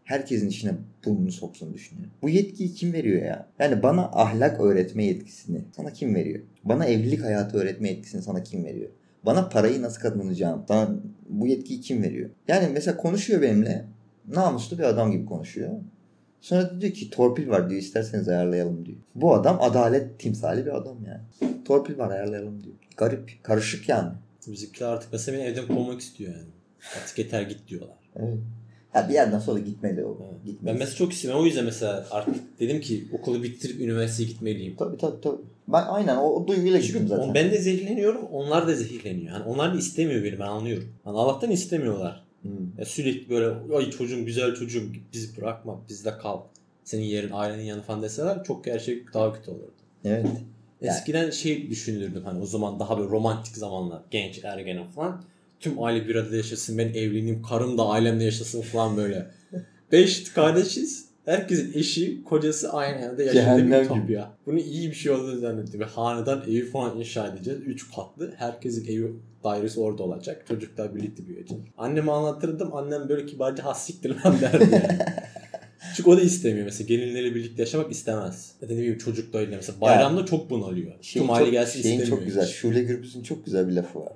S2: herkesin içine burnunu soksun düşünüyorum. Bu yetkiyi kim veriyor ya? Yani bana ahlak öğretme yetkisini sana kim veriyor? Bana evlilik hayatı öğretme yetkisini sana kim veriyor? Bana parayı nasıl kazanacağım? Sana bu yetkiyi kim veriyor? Yani mesela konuşuyor benimle. Namuslu bir adam gibi konuşuyor. Sonra diyor ki torpil var diyor isterseniz ayarlayalım diyor. Bu adam adalet timsali bir adam yani. Torpil var ayarlayalım diyor. Garip, karışık yani.
S1: Bizimkiler artık mesela beni evden kovmak istiyor yani. Artık yeter git diyorlar.
S2: Evet. Ya bir yerden sonra gitmeli o.
S1: Evet. Ben mesela çok istiyorum. O yüzden mesela artık dedim ki okulu bitirip üniversiteye gitmeliyim.
S2: Tabii tabii tabii. Ben aynen o, o duyguyla
S1: gittim zaten. Ben de zehirleniyorum. Onlar da zehirleniyor. Yani onlar da istemiyor beni ben anlıyorum. Yani Allah'tan istemiyorlar. Hmm. Ya sürekli böyle ay çocuğum güzel çocuğum bizi bırakma bizde kal. Senin yerin ailenin yanı falan deseler çok gerçek daha kötü olurdu.
S2: Evet.
S1: Eskiden yani. şey düşünürdüm hani o zaman daha böyle romantik zamanlar genç ergen falan tüm aile bir arada yaşasın. Ben evleneyim. Karım da ailemle yaşasın falan böyle. Beş kardeşiz. Herkesin eşi, kocası aynı yerde yaşadığı gibi ya. Bunu iyi bir şey olduğunu zannettim. Bir hanedan evi falan inşa edeceğiz. Üç katlı. Herkesin evi dairesi orada olacak. Çocuklar birlikte büyüyecek. Anneme anlatırdım. Annem böyle kibarca hassiktir lan derdi yani. Çünkü o da istemiyor mesela. Gelinleriyle birlikte yaşamak istemez. Ya da ne bileyim çocuk da öyle mesela. Bayramda yani, çok bunalıyor.
S2: Tüm aile gelsin şeyin istemiyor. çok güzel. Şule Gürbüz'ün çok güzel bir lafı var.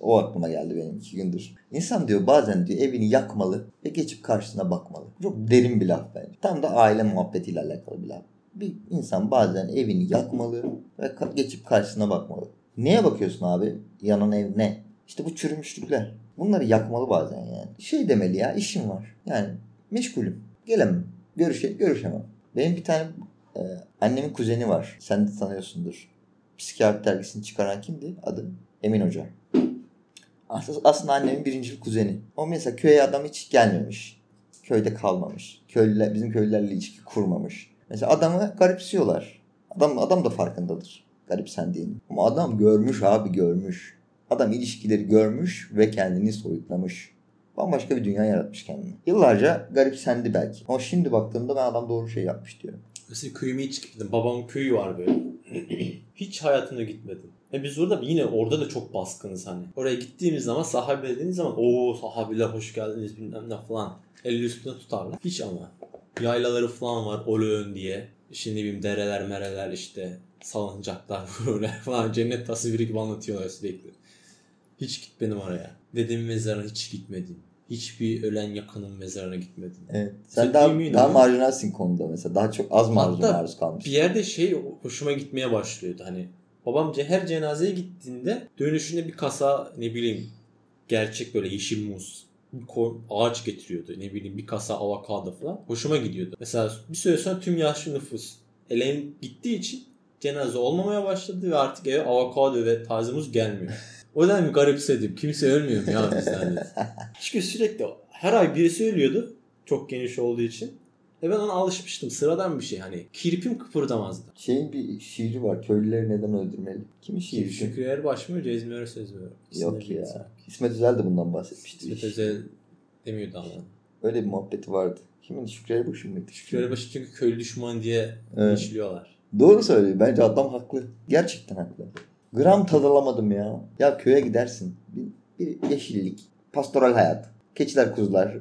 S2: O aklıma geldi benim iki gündür. İnsan diyor bazen diyor evini yakmalı ve geçip karşısına bakmalı. Çok derin bir laf bence. Tam da aile muhabbetiyle alakalı bir laf. Bir insan bazen evini yakmalı ve geçip karşısına bakmalı. Neye bakıyorsun abi? Yanan ev ne? İşte bu çürümüşlükler. Bunları yakmalı bazen yani. Şey demeli ya işim var. Yani meşgulüm. Gelemem. Görüşe, görüşemem. Benim bir tane e, annemin kuzeni var. Sen de tanıyorsundur. Psikiyatri dergisini çıkaran kimdi? Adı Emin Hoca. Aslında annemin birinci kuzeni. O mesela köye adam hiç gelmemiş. Köyde kalmamış. Köylüler, bizim köylülerle ilişki kurmamış. Mesela adamı garipsiyorlar. Adam, adam da farkındadır garipsendiğini. Ama adam görmüş abi görmüş. Adam ilişkileri görmüş ve kendini soyutlamış. Bambaşka bir dünya yaratmış kendini. Yıllarca garipsendi belki. Ama şimdi baktığımda ben adam doğru şey yapmış diyorum.
S1: Mesela köyüme hiç gitmedim. Babamın köyü var böyle. hiç hayatımda gitmedim. Ve biz orada yine orada da çok baskınız hani. Oraya gittiğimiz zaman sahabe dediğiniz zaman o sahabiler hoş geldiniz bilmem ne falan. Elli üstüne tutarlar. Hiç ama. Yaylaları falan var Olöğün diye. Şimdi bileyim dereler mereler işte salıncaklar böyle falan cennet tasviri gibi anlatıyorlar sürekli. Hiç gitmedim oraya. Dedemin mezarına hiç gitmedim. Hiçbir ölen yakının mezarına gitmedim.
S2: Evet. Sen, Sen daha, daha marjinalsin konuda mesela. Daha çok az marjinal maruz kalmış.
S1: bir yerde şey hoşuma gitmeye başlıyordu. Hani Babam her cenazeye gittiğinde dönüşünde bir kasa ne bileyim gerçek böyle yeşil muz ağaç getiriyordu. Ne bileyim bir kasa avokado falan. Hoşuma gidiyordu. Mesela bir süre sonra tüm yaşlı nüfus eleğin gittiği için cenaze olmamaya başladı ve artık eve avokado ve taze muz gelmiyor. O yüzden bir garipsedim. Kimse ölmüyor mu ya bizden dedi. Çünkü sürekli her ay birisi ölüyordu. Çok geniş olduğu için. Ve ben ona alışmıştım. Sıradan bir şey hani. Kirpim kıpırdamazdı.
S2: Şeyin bir şiiri var. Köylüleri neden öldürmeli? Kimin şiiri?
S1: Şükrü Erbaş mı Cezmi Örsöz mü?
S2: Yok ya. İsmet Özel de bundan bahsetmişti.
S1: İsmet Özel demiyordu ama.
S2: Öyle bir muhabbeti vardı. Kimin? Şükrü Erbaş'ın mıydı?
S1: Şükrü Erbaş'ı çünkü köylü düşman diye
S2: Evet. Doğru söylüyor. Bence adam haklı. Gerçekten haklı. Gram tad alamadım ya. Ya köye gidersin. Bir, bir yeşillik. Pastoral hayat. Keçiler, kuzular,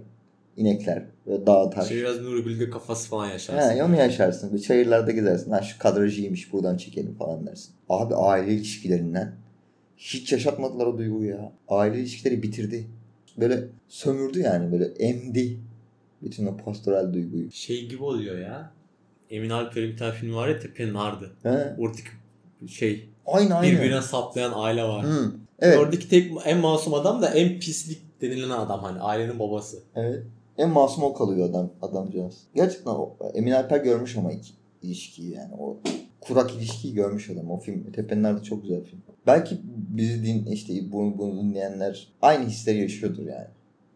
S2: inekler. Böyle dağ taş.
S1: Şey biraz Nuri Bilge kafası falan yaşarsın.
S2: He, onu yaşarsın. Bir çayırlarda gezersin. Ha şu kadrajı iyiymiş buradan çekelim falan dersin. Abi aile ilişkilerinden hiç yaşatmadılar o duyguyu ya. Aile ilişkileri bitirdi. Böyle sömürdü yani böyle emdi. Bütün o pastoral duyguyu.
S1: Şey gibi oluyor ya. Emin Alper'in bir tane filmi var ya Tepe'nin Ardı.
S2: He?
S1: Oradaki şey
S2: Aynı aynı.
S1: birbirine saplayan aile var.
S2: Hı. Evet.
S1: Oradaki tek en masum adam da en pislik denilen adam hani ailenin babası.
S2: Evet. En masum o kalıyor adam adamcağız. Gerçekten o, Emin Alper görmüş ama iki ilişkiyi yani o kurak ilişkiyi görmüş adam. O film Tepe'nin Ardı çok güzel film. Belki bizi din işte bunu, bunu dinleyenler aynı hisleri yaşıyordur yani.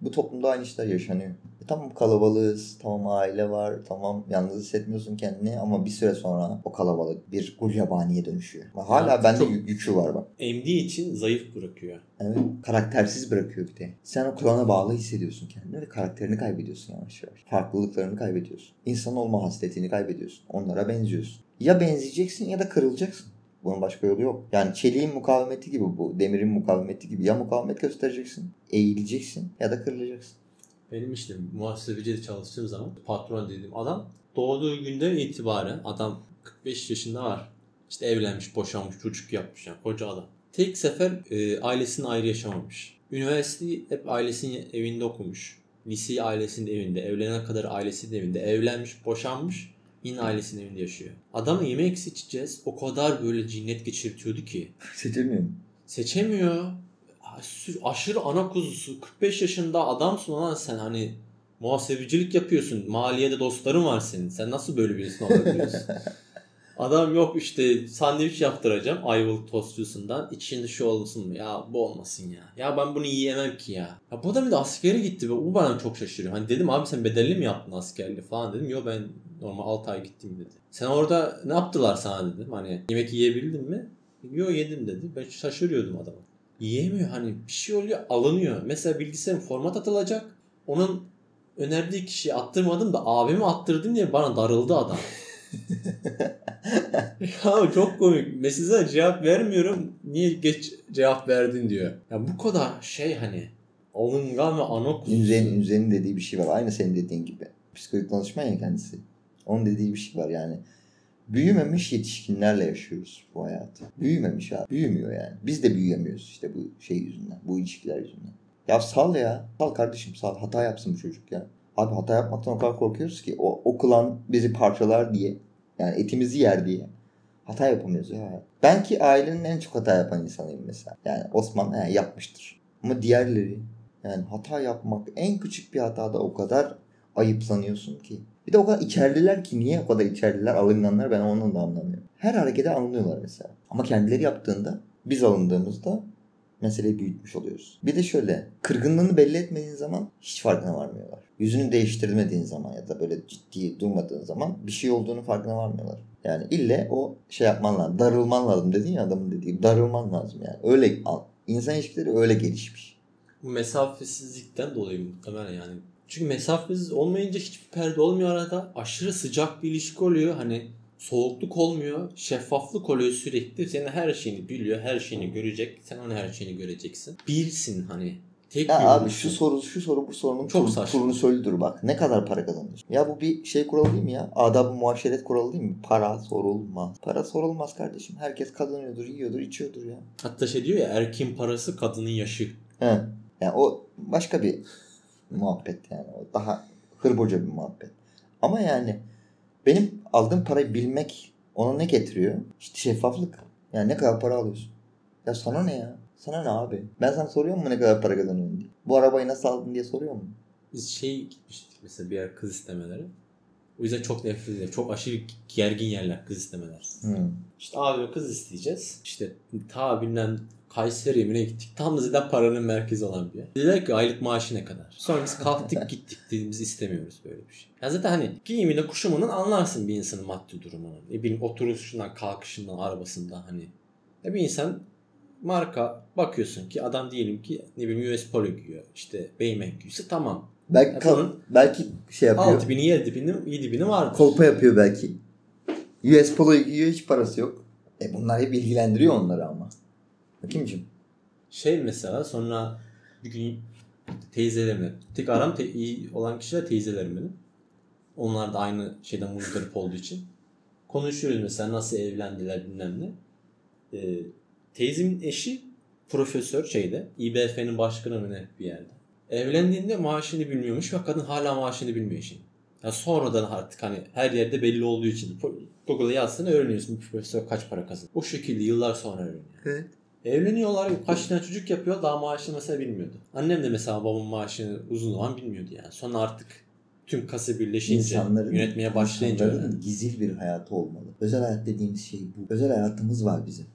S2: Bu toplumda aynı işler yaşanıyor. E tamam kalabalığız, tamam aile var, tamam yalnız hissetmiyorsun kendini ama bir süre sonra o kalabalık bir gulyabaniye dönüşüyor. Hala
S1: Ya,
S2: bende yükü var bak.
S1: Emdiği için zayıf bırakıyor.
S2: Evet. Karaktersiz bırakıyor bir de. Sen o klana bağlı hissediyorsun kendini ve karakterini kaybediyorsun yavaş yavaş. Farklılıklarını kaybediyorsun. İnsan olma hasletini kaybediyorsun. Onlara benziyorsun. Ya benzeyeceksin ya da kırılacaksın. Bunun başka yolu yok. Yani çeliğin mukavemeti gibi bu. Demirin mukavemeti gibi. Ya mukavemet göstereceksin, eğileceksin ya da kırılacaksın.
S1: Benim işte muhasebecide çalıştığım zaman patron dediğim adam doğduğu günden itibaren adam 45 yaşında var. İşte evlenmiş, boşanmış, çocuk yapmış yani koca adam. Tek sefer e, ailesinin ayrı yaşamamış. Üniversiteyi hep ailesinin evinde okumuş. Liseyi ailesinin evinde, evlenene kadar ailesinin evinde, evlenmiş, boşanmış, yine ailesinin evinde yaşıyor. Adam yemek seçeceğiz. O kadar böyle cinnet geçirtiyordu ki.
S2: Seçemiyorum.
S1: Seçemiyor. Aşırı ana kuzusu. 45 yaşında adamsın lan sen hani muhasebecilik yapıyorsun. Maliyede dostların var senin. Sen nasıl böyle birisini olabiliyorsun? Adam yok işte sandviç yaptıracağım Ayvalık tostçusundan. İçinde şu olsun mu? Ya bu olmasın ya. Ya ben bunu yiyemem ki ya. Ya bu adam bir de askere gitti ve bu bana çok şaşırıyor. Hani dedim abi sen bedelli mi yaptın askerliği falan dedim. Yok ben normal 6 ay gittim dedi. Sen orada ne yaptılar sana dedim. Hani yemek yiyebildin mi? Yok yedim dedi. Ben şaşırıyordum adama. Yiyemiyor hani bir şey oluyor alınıyor. Mesela bilgisayarın format atılacak. Onun önerdiği kişiyi attırmadım da abimi attırdım diye bana darıldı adam. ya çok komik. Mesajına cevap vermiyorum. Niye geç cevap verdin diyor. Ya bu kadar şey hani alıngan ve ana kuzusu.
S2: Ünze'nin, Ünze'nin dediği bir şey var. Aynı senin dediğin gibi. Psikolojik danışman ya kendisi. Onun dediği bir şey var yani. Büyümemiş yetişkinlerle yaşıyoruz bu hayatı. Büyümemiş abi. Büyümüyor yani. Biz de büyüyemiyoruz işte bu şey yüzünden. Bu ilişkiler yüzünden. Ya sal ya. Sal kardeşim sal. Hata yapsın bu çocuk ya. Abi hata yapmaktan o kadar korkuyoruz ki. O, o klan bizi parçalar diye. Yani etimizi yer diye. Hata yapamıyoruz ya. Ben ki ailenin en çok hata yapan insanıyım mesela. Yani Osman he, yapmıştır. Ama diğerleri yani hata yapmak en küçük bir hatada o kadar ayıplanıyorsun ki. Bir de o kadar içerliler ki niye o kadar içerliler alınganlar ben onu da anlamıyorum. Her harekete alınıyorlar mesela. Ama kendileri yaptığında biz alındığımızda meseleyi büyütmüş oluyoruz. Bir de şöyle kırgınlığını belli etmediğin zaman hiç farkına varmıyorlar. Yüzünü değiştirmediğin zaman ya da böyle ciddi durmadığın zaman bir şey olduğunu farkına varmıyorlar. Yani ille o şey yapman lazım. Darılman lazım dedin ya adamın dediği. Darılman lazım yani. Öyle insan ilişkileri öyle gelişmiş.
S1: Bu mesafesizlikten dolayı muhtemelen yani. Çünkü mesafesiz olmayınca hiçbir perde olmuyor arada. Aşırı sıcak bir ilişki oluyor. Hani soğukluk olmuyor. Şeffaflık oluyor sürekli. Senin her şeyini biliyor. Her şeyini görecek. Sen onun her şeyini göreceksin. Birsin hani. Tek
S2: Ya abi şu soru şu soru bu sorunun
S1: Çok
S2: tur,
S1: saçma.
S2: turunu söylüdür bak. Ne kadar para kazanıyorsun? Ya bu bir şey kuralı değil mi ya? Adab-ı muaşeret kuralı değil mi? Para sorulmaz. Para sorulmaz kardeşim. Herkes kazanıyordur, yiyordur, içiyordur ya.
S1: Hatta şey diyor ya erkeğin parası kadının yaşı.
S2: He. Yani o başka bir muhabbet yani. O daha hırboca bir muhabbet. Ama yani benim aldığım parayı bilmek ona ne getiriyor? İşte şeffaflık. Yani ne kadar para alıyorsun? Ya sana ne ya? Sana ne abi? Ben sana soruyor mu ne kadar para kazanıyorsun diye. Bu arabayı nasıl aldın diye soruyor mu?
S1: Biz şey gitmiştik mesela bir yer kız istemeleri. O yüzden çok nefret. Çok aşırı gergin yerler kız istemeler.
S2: Hmm.
S1: İşte abi kız isteyeceğiz. İşte ta bilmem Kayseri mi gittik. Tam da zaten paranın merkezi olan bir yer. Dediler ki aylık maaşı ne kadar? Sonra biz kalktık gittik dediğimiz istemiyoruz böyle bir şey. Ya zaten hani giyimine kuşamının anlarsın bir insanın maddi durumunu. Ne bileyim oturuşundan, kalkışından, arabasından hani. Ya bir insan marka bakıyorsun ki adam diyelim ki ne bileyim US Polo giyiyor. İşte Baymax giyiyorsa tamam.
S2: Belki kal- belki şey yapıyor.
S1: 6 bini 7 bini 7 bini vardır.
S2: Kolpa yapıyor belki. US Polo'yu giyiyor hiç parası yok. E bunlar hep ilgilendiriyor onları ama. Bakayımcım.
S1: Şey mesela sonra bir gün teyzelerimle tek aram te- iyi olan kişiler teyzelerim benim. Onlar da aynı şeyden muzdarip olduğu için. Konuşuyoruz mesela nasıl evlendiler bilmem ne. Ee, teyzemin eşi profesör şeyde İBF'nin başkanı mı ne bir yerde. Evlendiğinde maaşını bilmiyormuş ve kadın hala maaşını bilmiyor işin. Ya sonradan artık hani her yerde belli olduğu için Google'a yazsana öğreniyorsun bu profesör kaç para kazanıyor. O şekilde yıllar sonra öğreniyor.
S2: Evet.
S1: Evleniyorlar kaç tane çocuk yapıyor daha maaşını mesela bilmiyordu. Annem de mesela babamın maaşını uzun zaman bilmiyordu yani. Sonra artık tüm kası birleşince yönetmeye başlayınca
S2: insanların
S1: öğrendi.
S2: gizil bir hayatı olmalı. Özel hayat dediğimiz şey bu. Özel hayatımız var bizim.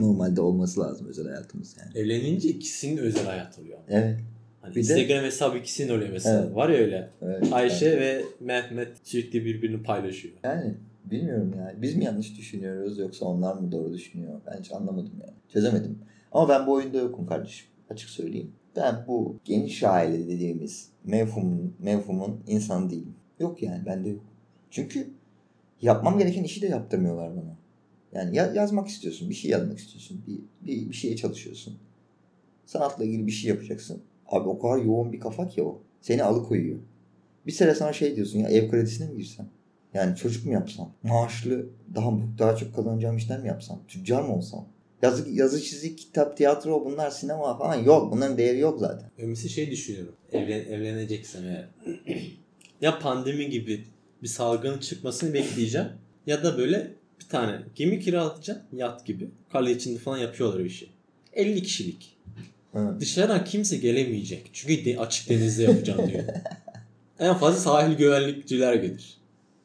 S2: Normalde olması lazım özel hayatımız yani.
S1: Evlenince ikisinin özel hayat oluyor.
S2: Evet.
S1: Hani
S2: Bir de-
S1: Instagram hesabı ikisinin oluyor mesela.
S2: Evet.
S1: Var ya öyle.
S2: evet.
S1: Ayşe ve Mehmet sürekli birbirini paylaşıyor.
S2: Yani bilmiyorum ya. Biz mi yanlış düşünüyoruz yoksa onlar mı doğru düşünüyor? Ben hiç anlamadım yani. Çözemedim. Ama ben bu oyunda yokum kardeşim. Açık söyleyeyim. Ben bu geniş aile dediğimiz mevhumun, mevhumun insanı değilim. Yok yani bende yok. Çünkü yapmam gereken işi de yaptırmıyorlar bana. Yani ya- yazmak istiyorsun, bir şey yazmak istiyorsun, bir, bir, bir şeye çalışıyorsun. Sanatla ilgili bir şey yapacaksın. Abi o kadar yoğun bir kafa ki o. Seni alıkoyuyor. Bir süre sonra şey diyorsun ya ev kredisine mi girsem? Yani çocuk mu yapsam? Maaşlı daha daha çok kazanacağım işler mi yapsam? Tüccar mı olsam? Yazı, yazı çizik, kitap, tiyatro bunlar sinema falan yok. Bunların değeri yok zaten.
S1: Ömrüsü şey düşünüyorum. Evlen, evleneceksem eğer. ya pandemi gibi bir salgının çıkmasını bekleyeceğim. Ya da böyle bir tane gemi kiralayacağım. Yat gibi. Kale içinde falan yapıyorlar bir şey. 50 kişilik.
S2: Hı.
S1: Dışarıdan kimse gelemeyecek. Çünkü de açık denizde yapacağım diyor. en fazla sahil güvenlikçiler gelir.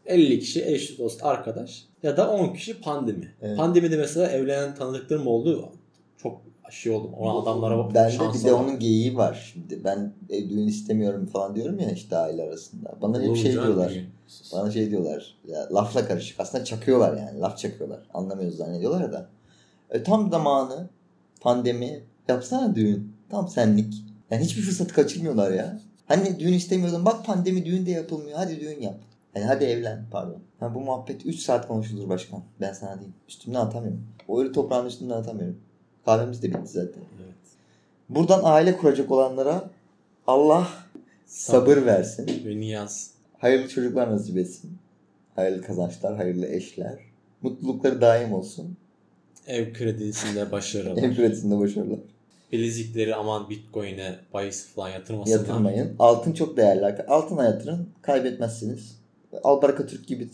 S1: 50 kişi eş, dost, arkadaş ya da 10 kişi pandemi.
S2: Evet.
S1: Pandemide mesela evlenen tanıdıklarım oldu. Çok şey oldum. Ona adamlara bak.
S2: Bende
S1: şansa
S2: bir de onun geyiği var şimdi. Ben ev düğün istemiyorum falan diyorum ya işte aile arasında. Bana hep
S1: Oğlum
S2: şey diyorlar.
S1: benim.
S2: Bana şey diyorlar. Ya, lafla karışık. Aslında çakıyorlar yani. Laf çakıyorlar. Anlamıyoruz zannediyorlar da. E, tam zamanı pandemi. Yapsana düğün. Tam senlik. Yani hiçbir fırsatı kaçırmıyorlar ya. Hani düğün istemiyordun. Bak pandemi düğün de yapılmıyor. Hadi düğün yap. Yani hadi evlen pardon. Ha, bu muhabbet 3 saat konuşulur başkan. Ben sana diyeyim. Üstümden atamıyorum. O ölü toprağın üstünden atamıyorum. Kahvemiz de bitti zaten.
S1: Evet.
S2: Buradan aile kuracak olanlara Allah sabır versin.
S1: Ve niyaz.
S2: Hayırlı çocuklar nasip etsin. Hayırlı kazançlar, hayırlı eşler. Mutlulukları daim olsun.
S1: Ev kredisinde başarılı.
S2: Ev üretiminde başarılar.
S1: Bilezikleri aman bitcoin'e bahis falan yatırmasınlar.
S2: Yatırmayın. Altın çok değerli. Altına yatırın. Kaybetmezsiniz. Albaraka Türk gibi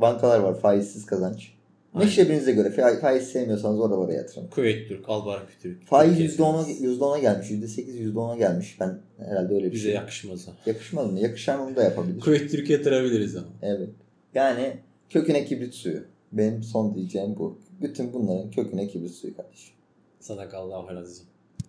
S2: bankalar var. Faizsiz kazanç.
S1: Aynen.
S2: Meşrebinize göre fa- faiz sevmiyorsanız oralara yatırın.
S1: Kuveyt Türk, Albaraka Türk.
S2: Faiz
S1: Türkiye
S2: %10'a,
S1: sevmez.
S2: %10'a gelmiş. %8, %10'a gelmiş. Ben herhalde öyle bir
S1: Bize
S2: şey.
S1: yakışmaz.
S2: Yakışmaz mı? Yakışan onu da yapabilir.
S1: Kuveyt Türk yatırabiliriz ama.
S2: Evet. Yani köküne kibrit suyu. Benim son diyeceğim bu. Bütün bunların köküne kibrit suyu kardeşim.
S1: Sadakallahu alazim.